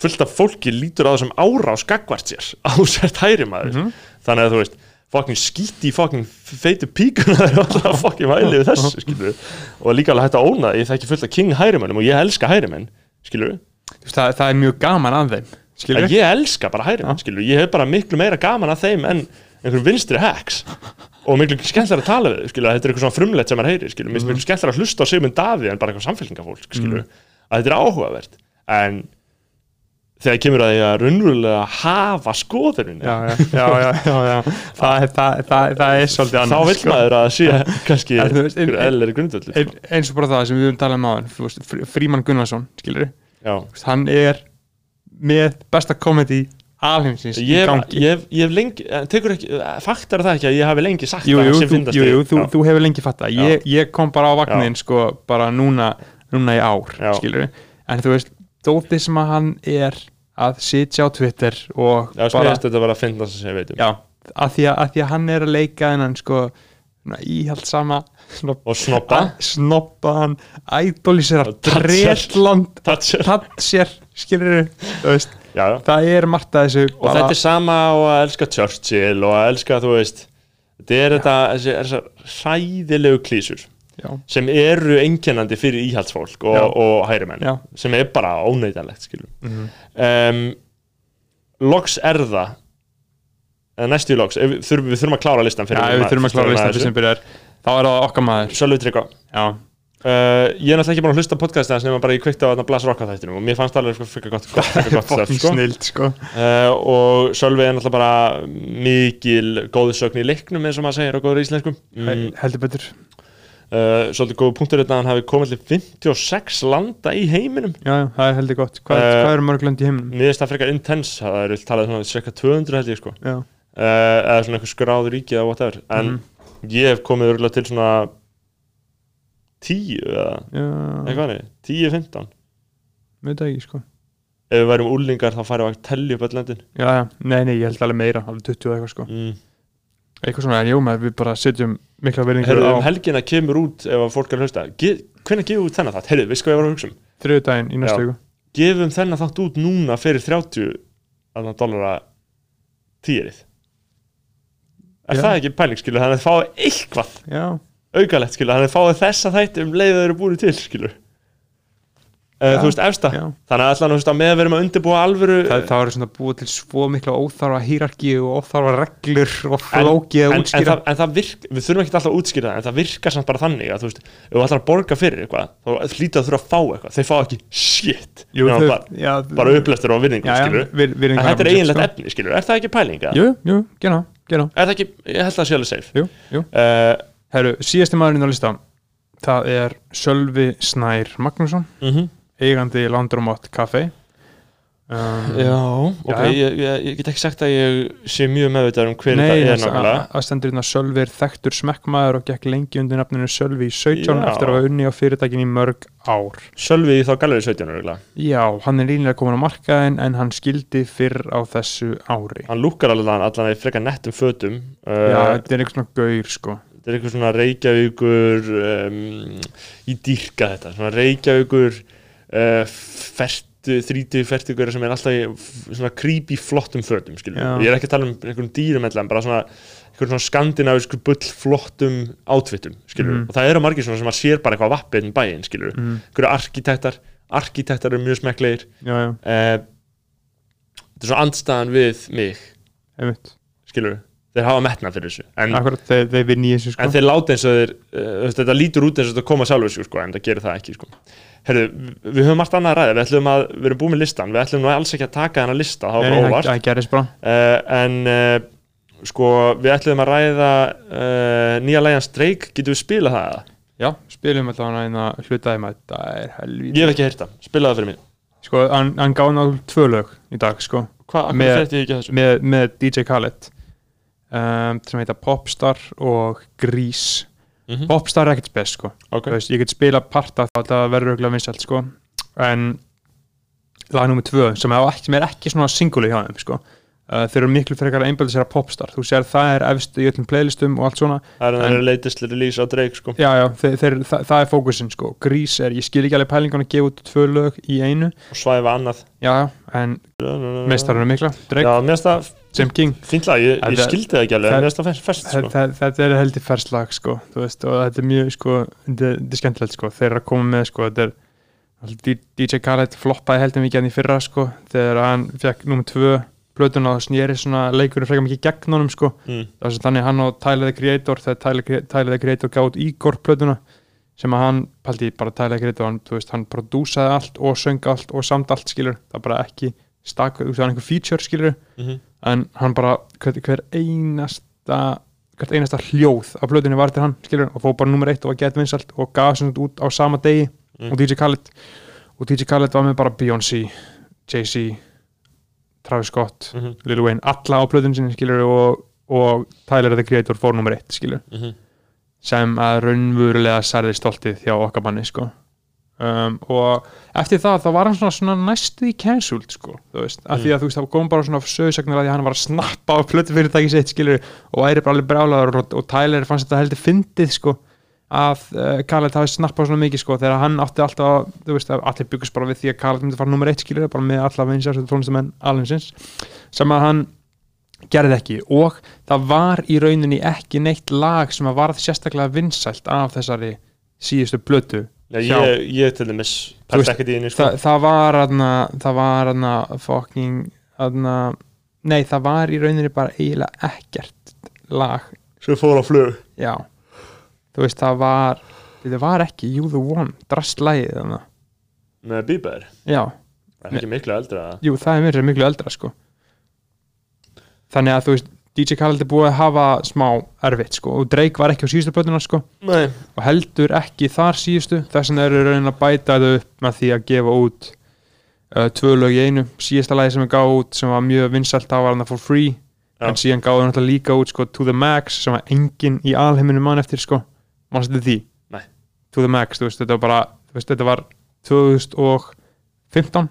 fullt af fólki lítur á það sem árás gagvart sér, á sért hæri maður. Mhm. þannig að þú veist, fucking skíti fucking feitu píkuna það er alltaf fucking væli við þessu, skilur og líka alveg hægt að óna, ég þekki fullt af king hæri mannum og ég elska hæri menn, skilur það, það er mjög gaman að þeim skilur að ég elska bara hæri menn, skilur ég hef bara miklu meira gaman að þeim en einhverjum vinstri hacks. Og miklu skemmtilega að tala við þau, skilur, þetta er eitthvað svona frumlegt sem maður heyrir, skilur, mér finnst miklu skemmtilega að hlusta á Sigmund Davíð en bara eitthvað samfélkingafólk, skilur að þetta er áhugavert. En þegar kemur að því að raunverulega hafa skoðunin já, já, já, já. Það, það, það, það er svolítið þá annað vil sko. maður að sé kannski eðlir grundvöldu Ein- eins og bara það sem við höfum talað um áðan þú veist, Frí- Frímann Gunnarsson, skilur hann er með besta komedi alheimsins í Ég, hef- gangi. ég, hef- ég hef lengi, tekur ekki, faktar það ekki að ég hafi lengi sagt jú, jú, þú, fyndasti? jú, jú, þú, þú hefur lengi fatta Já. ég, ég kom bara á vagnin sko bara núna, núna í ár skilur en þú veist, dótið sem að hann er að sitja á Twitter og Já, bara, að finna það sem ég veit um. Já, að því að, að því að hann er að leika en hann sko íhaldsama svona og snoppa snoppa hann ædólisera Thatcher. Thatcher, skilur já. það er margt að þessu og þetta er sama á að elska Churchill og að elska, þú veist þetta er þetta, hræðilegu klísur já, sem eru einkennandi fyrir íhaldsfólk og, Já. og hærimenn Já. sem er bara óneitanlegt skilum Mhm. um, loks er það næstu í loks, við þurfum, við þurfum að klára listan já, fyrir ef við þurfum að klára listan fyrir sem byrjar þá er það okkar maður. Sölvi Tryggva. Já, Uh, ég er náttúrulega ekki búin að hlusta podcastið hans nema bara ég kveikti á þarna Blas Rocka þættinum og mér fannst það alveg sko, fyrir gott, fyrir fucking sko. sko. Uh, og Sölvi er náttúrulega bara mikil góðsögn í leiknum eins og maður segir á góður íslensku. Mm, heldur betur uh, svolítið góð punktur þetta að hann hafi komið til 56 landa í heiminum. Já, það er heldur gott. Hvað, Eh, hvað eru mörg lönd í heiminum? Það frekar intense það er talað svona cirka 200 held ég sko. Uh, eða svona eitthvað skráður ríki eða whatever. En Mhm. ég hef komið örgulega til svona 10 eða eitthvað nei 10-15 veit það ekki sko. Ef við værum úlingar þá færum við að tellja upp öll löndin. Já, já, nei, nei, ég held alveg meira alveg 20 og eitthvað sko. Mm. Eitthvað svona, en jú, maður, við bara setjum mikla verðingur á um helgina kemur út ef að fólk er að hlusta Ge Hvernig gefum við þennan þátt? Herru, við sko ég var að hugsa um þriðudaginn í næstu Já. viku Gefum þennan þátt út núna fyrir 30 annan dollara týrið Er Já. það ekki pæling, skilur? Þannig að þið fáið eitthvað Já, aukalegt, skilur Þannig að þið fáið þessa þætti um leið að þeir eru búin til, skilur Uh, þú veist, efsta. Já. Þannig að allan, þú veist, að með að með að undirbúa alvöru það, það var svona búið til svo mikla óþarfa hýrarki og óþarfa reglur og flókið að en, en, útskýra. það, en það virk, við þurfum ekki alltaf að útskýra það en það virkar samt bara þannig að þú veist ef þú ætlar að borga fyrir eitthvað þá hlýta að þurfa að fá eitthvað. Þeir fá ekki shit. Jú, Nema þau- bara, já, bara upplestur og vinningu Já, já, skilur virðingu en þetta er eiginlegt sko. efni skilur er það það ég að það Það eigandi Landrumot Café um, já, ok, Já. Ég, ég, ég get ekki sagt að ég sé mjög meðvitað um hver Nei, þetta er þess að nákvæmlega að hérna Sölvi er þekktur smekkmaður og gekk lengi undir nafninu Sölvi í 17 Já. eftir að hafa unni á fyrirtækin í mörg ár Sölvi í þá galleri 17 örugglega. Já, hann er rínlega komin á markaðin en hann skildi fyrr á þessu ári hann lúkkar allan allan í frekar nettum fötum Já, uh, þetta er eitthvað svona gaur sko þetta er eitthvað svona Reykjavíkur um, í dýrka þetta svona Reykjavíkur fertu, þrítu fertugur sem er alltaf svona creepy flottum fötum ég er ekki að tala um einhvern dýrum en bara svona svona skandinavísku bull flottum átfittum skilur Mhm. og það eru margir svona sem að sér bara eitthvað vappið um bæinn skilur mm, einhverju arkitektar arkitektar eru mjög já, uh, þetta er svona andstæðan við mig einmitt. skilur þeir hafa metna fyrir þessu en Akkurat, þeir, þeir vinni þessu sko. en þeir láta eins og þeir uh, þetta lítur út eins og þetta koma sjálfur sko, en það gerir það ekki sko. Herru, við höfum margt annað að ræða. Við ætlum að, við erum búin með listan við ætlum nú alls ekki að taka þennan lista, það var það- óvart. Það gerist bara uh, en uh, sko, við ætlum að ræða uh, nýja lægjan Streik, getum við spilað það? Eða? Já, spilum alltaf hann eina hlutaði með þetta er helvíð ég hef ekki heyrt það, spilað það fyrir mig. Sko, hann, hann gáði náttúrulega tvö lög í dag sko. Hvað, akkur frétti ég ekki af þessu? með, með DJ Khaled. Um, sem heita Popstar og Grease mm Popstar er ekkert spes sko. Ok, Þú veist, ég get spila parta þá þetta verður auðvitað vinsælt sko. En lag nummið tvö sem er ekki, sem er ekki svona singuli hjá þeim sko. Uh, þeir eru miklu frekar að að popstar. Þú sér það er efst í öllum playlistum og allt svona. Það er en- latest release á Drake sko. Já já, þeir, þeir, það, það er fókusin sko. Grís er, ég skil ekki alveg pælingan að gefa út tvö lög í einu. Og svæfa annað. Já, en meistarinn er mikla Drake, já, mér finnst það Sam King. Fínt lag, ég, ég skildi það ekki alveg það- það fest- sko. þe- þetta er heldur ferslag sko, veist, og þetta er mjög sko, þetta er skemmtilegt sko, þeir eru að koma með sko, þetta er DJ Khaled floppaði heldur mikið hann í fyrra sko, þegar hann fekk nummer tvö plötuna og snýri svona leikurinn frekar mikið gegn honum sko, mm. það sem þannig hann og Tyler the Creator, þegar Tyler, the Creator gátt Igor plötuna sem að hann, paldi bara Tyler the Creator hann, veist, hann prodúsaði allt og söng allt og samt allt skilur, það er bara ekki stak, þú veist, það er einhver feature skilur Mm en hann bara, hver, hver einasta hvert einasta hljóð af blöðinni var til hann, skilur, og fóð bara nummer eitt og var gett vinsalt og gaf sem sagt út á sama degi Mm. og DJ Khaled og DJ Khaled var með bara Beyoncé Jay-Z Travis Scott, -hmm. Lil Wayne alla á blöðinu sinni, skilur, og, og Tyler the Creator fór nummer eitt, skilur Mm sem að raunverulega særði stoltið hjá okkar manni, sko um, og eftir það þá var hann svona, svona næstu í cancelled sko, veist, af því að þú veist það kom bara svona sögsagnir að því að hann var að snappa á plötu fyrirtæki sitt skilur og væri bara alveg brjálaður og, og Tyler fannst þetta heldur fyndið sko að uh, Khaled hafi snappað svona mikið sko þegar hann átti alltaf, þú veist, allir byggust bara við því að Khaled myndi fara nummer eitt skilur bara með alla vinsjast tónlistamenn alveg sem að hann gerði ekki. Og það var í rauninni ekki neitt lag sem að varð sérstaklega vinsælt af þessari síðustu plötu Já, ég, ég til dæmis veist, pæst ekkert í henni sko. Þa, það var aðna, það var aðna fucking aðna, nei það var í rauninni bara eiginlega ekkert lag, Svo fór á flug. Já. Þú veist það var það var ekki You the One, drastlægið þannig með Bieber? Já, Það er ekki miklu eldra jú það er miklu eldra sko. Þannig að þú veist DJ Khaled er búið að hafa smá erfitt sko. Og Drake var ekki á síðustu plötuna sko. Nei. Og heldur ekki þar síðustu. Þess vegna eru raunin að bæta þetta upp með því að gefa út uh, tvö lög í einu, síðasta lagi sem við gáðu út sem var mjög vinsalt, það var hann for free. Já. en síðan gáðu alltaf líka út sko, to the max sem var enginn í alheiminu mann eftir sko, mannstu þetta því? Nei. to the max, þú veist, þetta var bara veist, þetta var 2015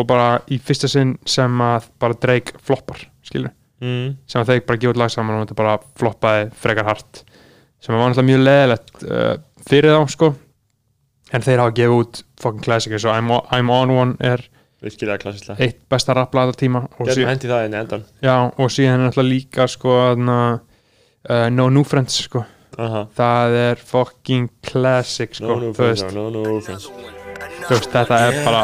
og bara í fyrsta sinn sem að bara Drake floppar, skilur mm. sem að þeir bara út lag saman og þetta bara floppaði frekar hart sem var náttúrulega mjög leðilegt uh, fyrir þá sko. En þeir hafa gefið út fucking classic eins og I'm, I'm on one er virkilega klassislega eitt besta rappla alltaf tíma. Og, Getum sí, hendi það inn í endan já, og síðan er náttúrulega líka sko þarna, uh, No New Friends sko. Aha. það er fucking classic sko No, no, þú, veist, no, no, friends. Þú veist þetta er bara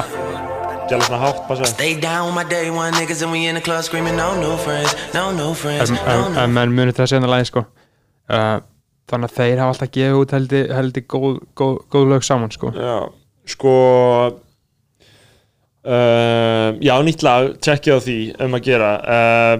Gæla svona hátt, passa. Stay down with my day one niggas and we in the club screaming no new friends, no new friends, en, menn munið þetta sena lagi sko. Uh, þannig að þeir hafa alltaf gefið út heldur, heldur góð, góð, góð lög saman sko. Já, sko uh, Já, nýtt lag, tjekkið á því um að gera. Uh,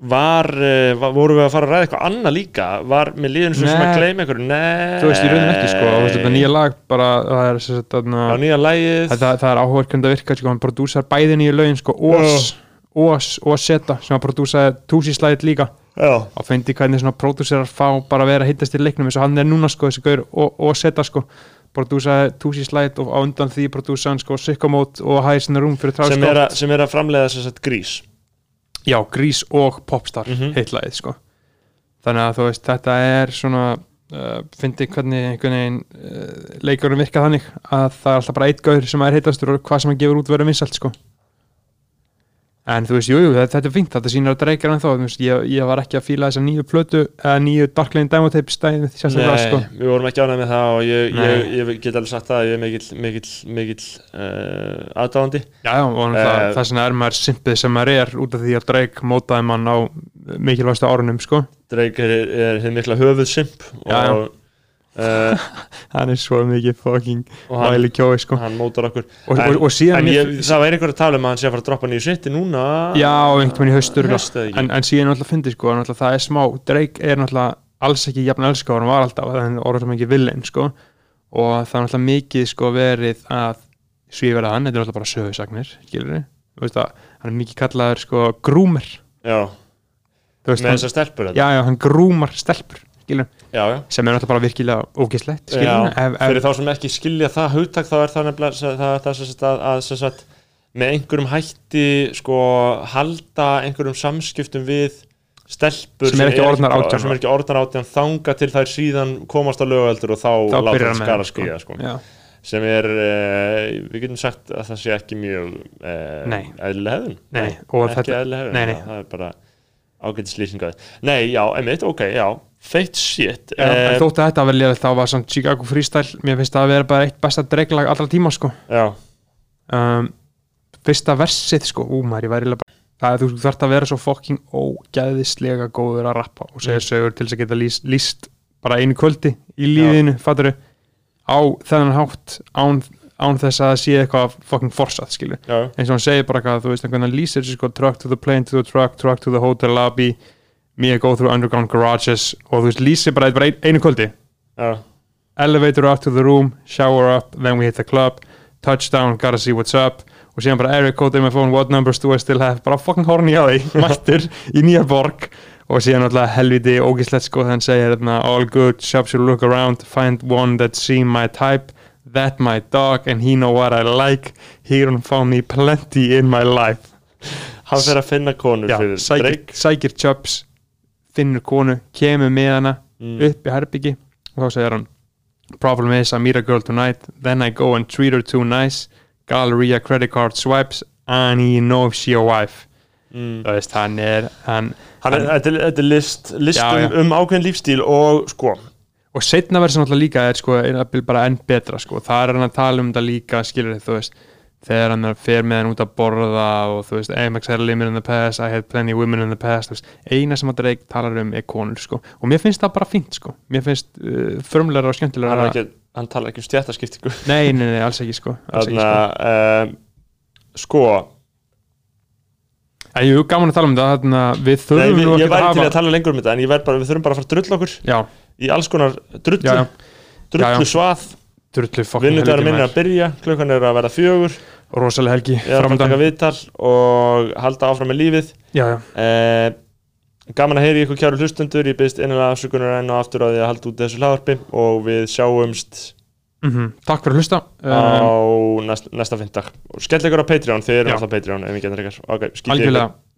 Var, uh, var, voru við að fara að ræða eitthvað annað líka? Var með liðin sem, að gleyma einhverju? Nei. Þú veist, ég raunin ekki sko. Og þetta nýja lag bara, það er sagt, nýja lagið. Það, það er áhugaverkund að virka sko, hann prodúsar bæði nýju lögin sko. Ós, Ós og Seta sem að prodúsaði túsíslæðið líka. Og fyndi hvernig svona prodúsarar fá bara að vera að hittast í leiknum eins og hann er núna sko þessi gaur og Seta sko. Prodúsaði túsíslæðið og á undan því prodúsaði sko Sycamode og fyrir Travis sem er, að, sem er að grís Já, Grís og Popstar mm Mhm. heitlagið sko þannig að þú veist, þetta er svona uh, fyndi hvernig einhvern veginn uh, leikurum virka þannig að það er alltaf bara eitt gaur sem er heitastur og hvað sem hann gefur út verður vinsalt sko en þú veist, jú, jú, þetta, er fínt þetta sýnir að dreikar en þó, ég, ég var ekki að fíla þessa nýju plötu, eða nýju Dark Lane Demo Tape stæðin sérstaklega Nei, sko. við vorum ekki ánægð með það og ég, ég, ég get alveg sagt það að ég er mikill mikill, mikill uh, aðdáðandi Já, já, og uh, Eh, þess vegna er maður simpið sem maður er út af því að Drake mótaði mann á mikilvægstu árunum sko. Drake er, er hinn mikla höfuðsimp Já, já. Uh, hann er svo mikið fucking væli kjói sko. hann mótar okkur. Og, en, og, og síðan en ég, það væri einhver að tala um að hann sé að fara að droppa nýju sitti núna. Já, einhvern veginn í haustur ekki? en, en síðan náttúrulega fyndi sko, náttúrulega það er smá Drake er náttúrulega alls ekki jafn elska hann var alltaf, það er orðið mikið villin sko, og það er náttúrulega mikið sko verið að svíverða hann, þetta er náttúrulega bara að hann er mikið kallaður sko grúmer. Já, veist, með þessar stelpur já, já, hann grúmar stelpur skilur, já, já. sem er náttúrulega bara virkilega ógislegt fyrir þá sem ekki skilja það hugtak þá er það nefnilega það, það, það, að, að með einhverjum hætti sko halda einhverjum samskiptum við stelpur Sem eru ekki orðnar 18 sem er ekki orðnar átján þanga til þær síðan komast á lögaldur og þá, þá láta það skara skýja sko. já, sem er, uh, við getum sagt að það sé ekki mjög Nei, og ekki nei. það er bara ágætis lýsingaði nei, já, emitt, ok, já feitt shit. Já, Eh, en þótt að þetta var liðið þá var samt Chicago Freestyle mér finnst það að vera bara eitt besta dreglag allra tíma sko. Já, um, fyrsta versið sko, ú maður ég væri bara það er þú þarft að vera svo fucking ógæðislega góður að rappa og segja Mm. sögur til þess að geta líst, líst bara einu kvöldi í lífinu, fatturu á þennan hátt án, án þess að sé eitthvað fucking forsað skilu, já, eins og hann segir bara hvað þú veist, veginn lýsir þessu sko truck to the plane to the truck, truck to the hotel lobby me go through underground garages og þú veist, lýsir bara, bara ein, einu kvöldi. Já. Elevator up to the room, shower up, then we hit the club, touchdown, gotta see what's up. Og síðan bara area code in my phone, what numbers do I still have, bara fucking horny á því, mættur í nýja borg. Og síðan alltaf helviti ógislegt sko hann segir þarna, all good, shops you look around, find one that seem my type, that my dog and he know what I like, he don't found me plenty in my life. Hann fer að finna konur fyrir sækir chops finnur konu, kemur með hana Mm. upp í herbyggi og þá segir hann problem is I meet a girl tonight then I go and treat her too nice Galleria credit card swipes and he know if she a wife. Mm. þú veist, hann er hann, Hann er, þetta, er, list, list Já, um, um ákveðin lífstíl og sko. Og setna verður sem alltaf líka er sko, er bara enn betra sko, það er hann að tala um þetta líka skilur þið, þú veist þegar hann er fer með hann út að borða og þú veist, Amex had a limit in the past I had plenty of women in the past veist, eina sem að Drake talar um er konur sko. Og mér finnst það bara fínt sko. Mér finnst uh, förmleira og hann, skemmtilegra er ekki, hann talar ekki um stjættaskiptingu nei, nei, nei, alls ekki sko, alls ekki, þannig sko. að um, sko. En jú, gaman að tala um þetta þarna, við þurfum við, nú ég ekki væri að til hafa að tala lengur um þetta en ég bara, við þurfum bara að fara að drulla okkur já, í alls konar drullu drullu svað, vinnudagur helviti minni að byrja klukkan er að verða fjögur. Rosalega helgi ég er að taka viðtal og halda áfram með lífið. Já, já, eh, gaman að heyri ykkur kjáru hlustundur ég byrst einlega afsökunar enn og aftur á því að halda út þessu hlaðarpi og við sjáumst mm takk fyrir að hlusta. á um, næsta, næsta fyndag og skell ykkur á Patreon, þið erum Já. alltaf Patreon ef við getum reykar ok, skítið ykkur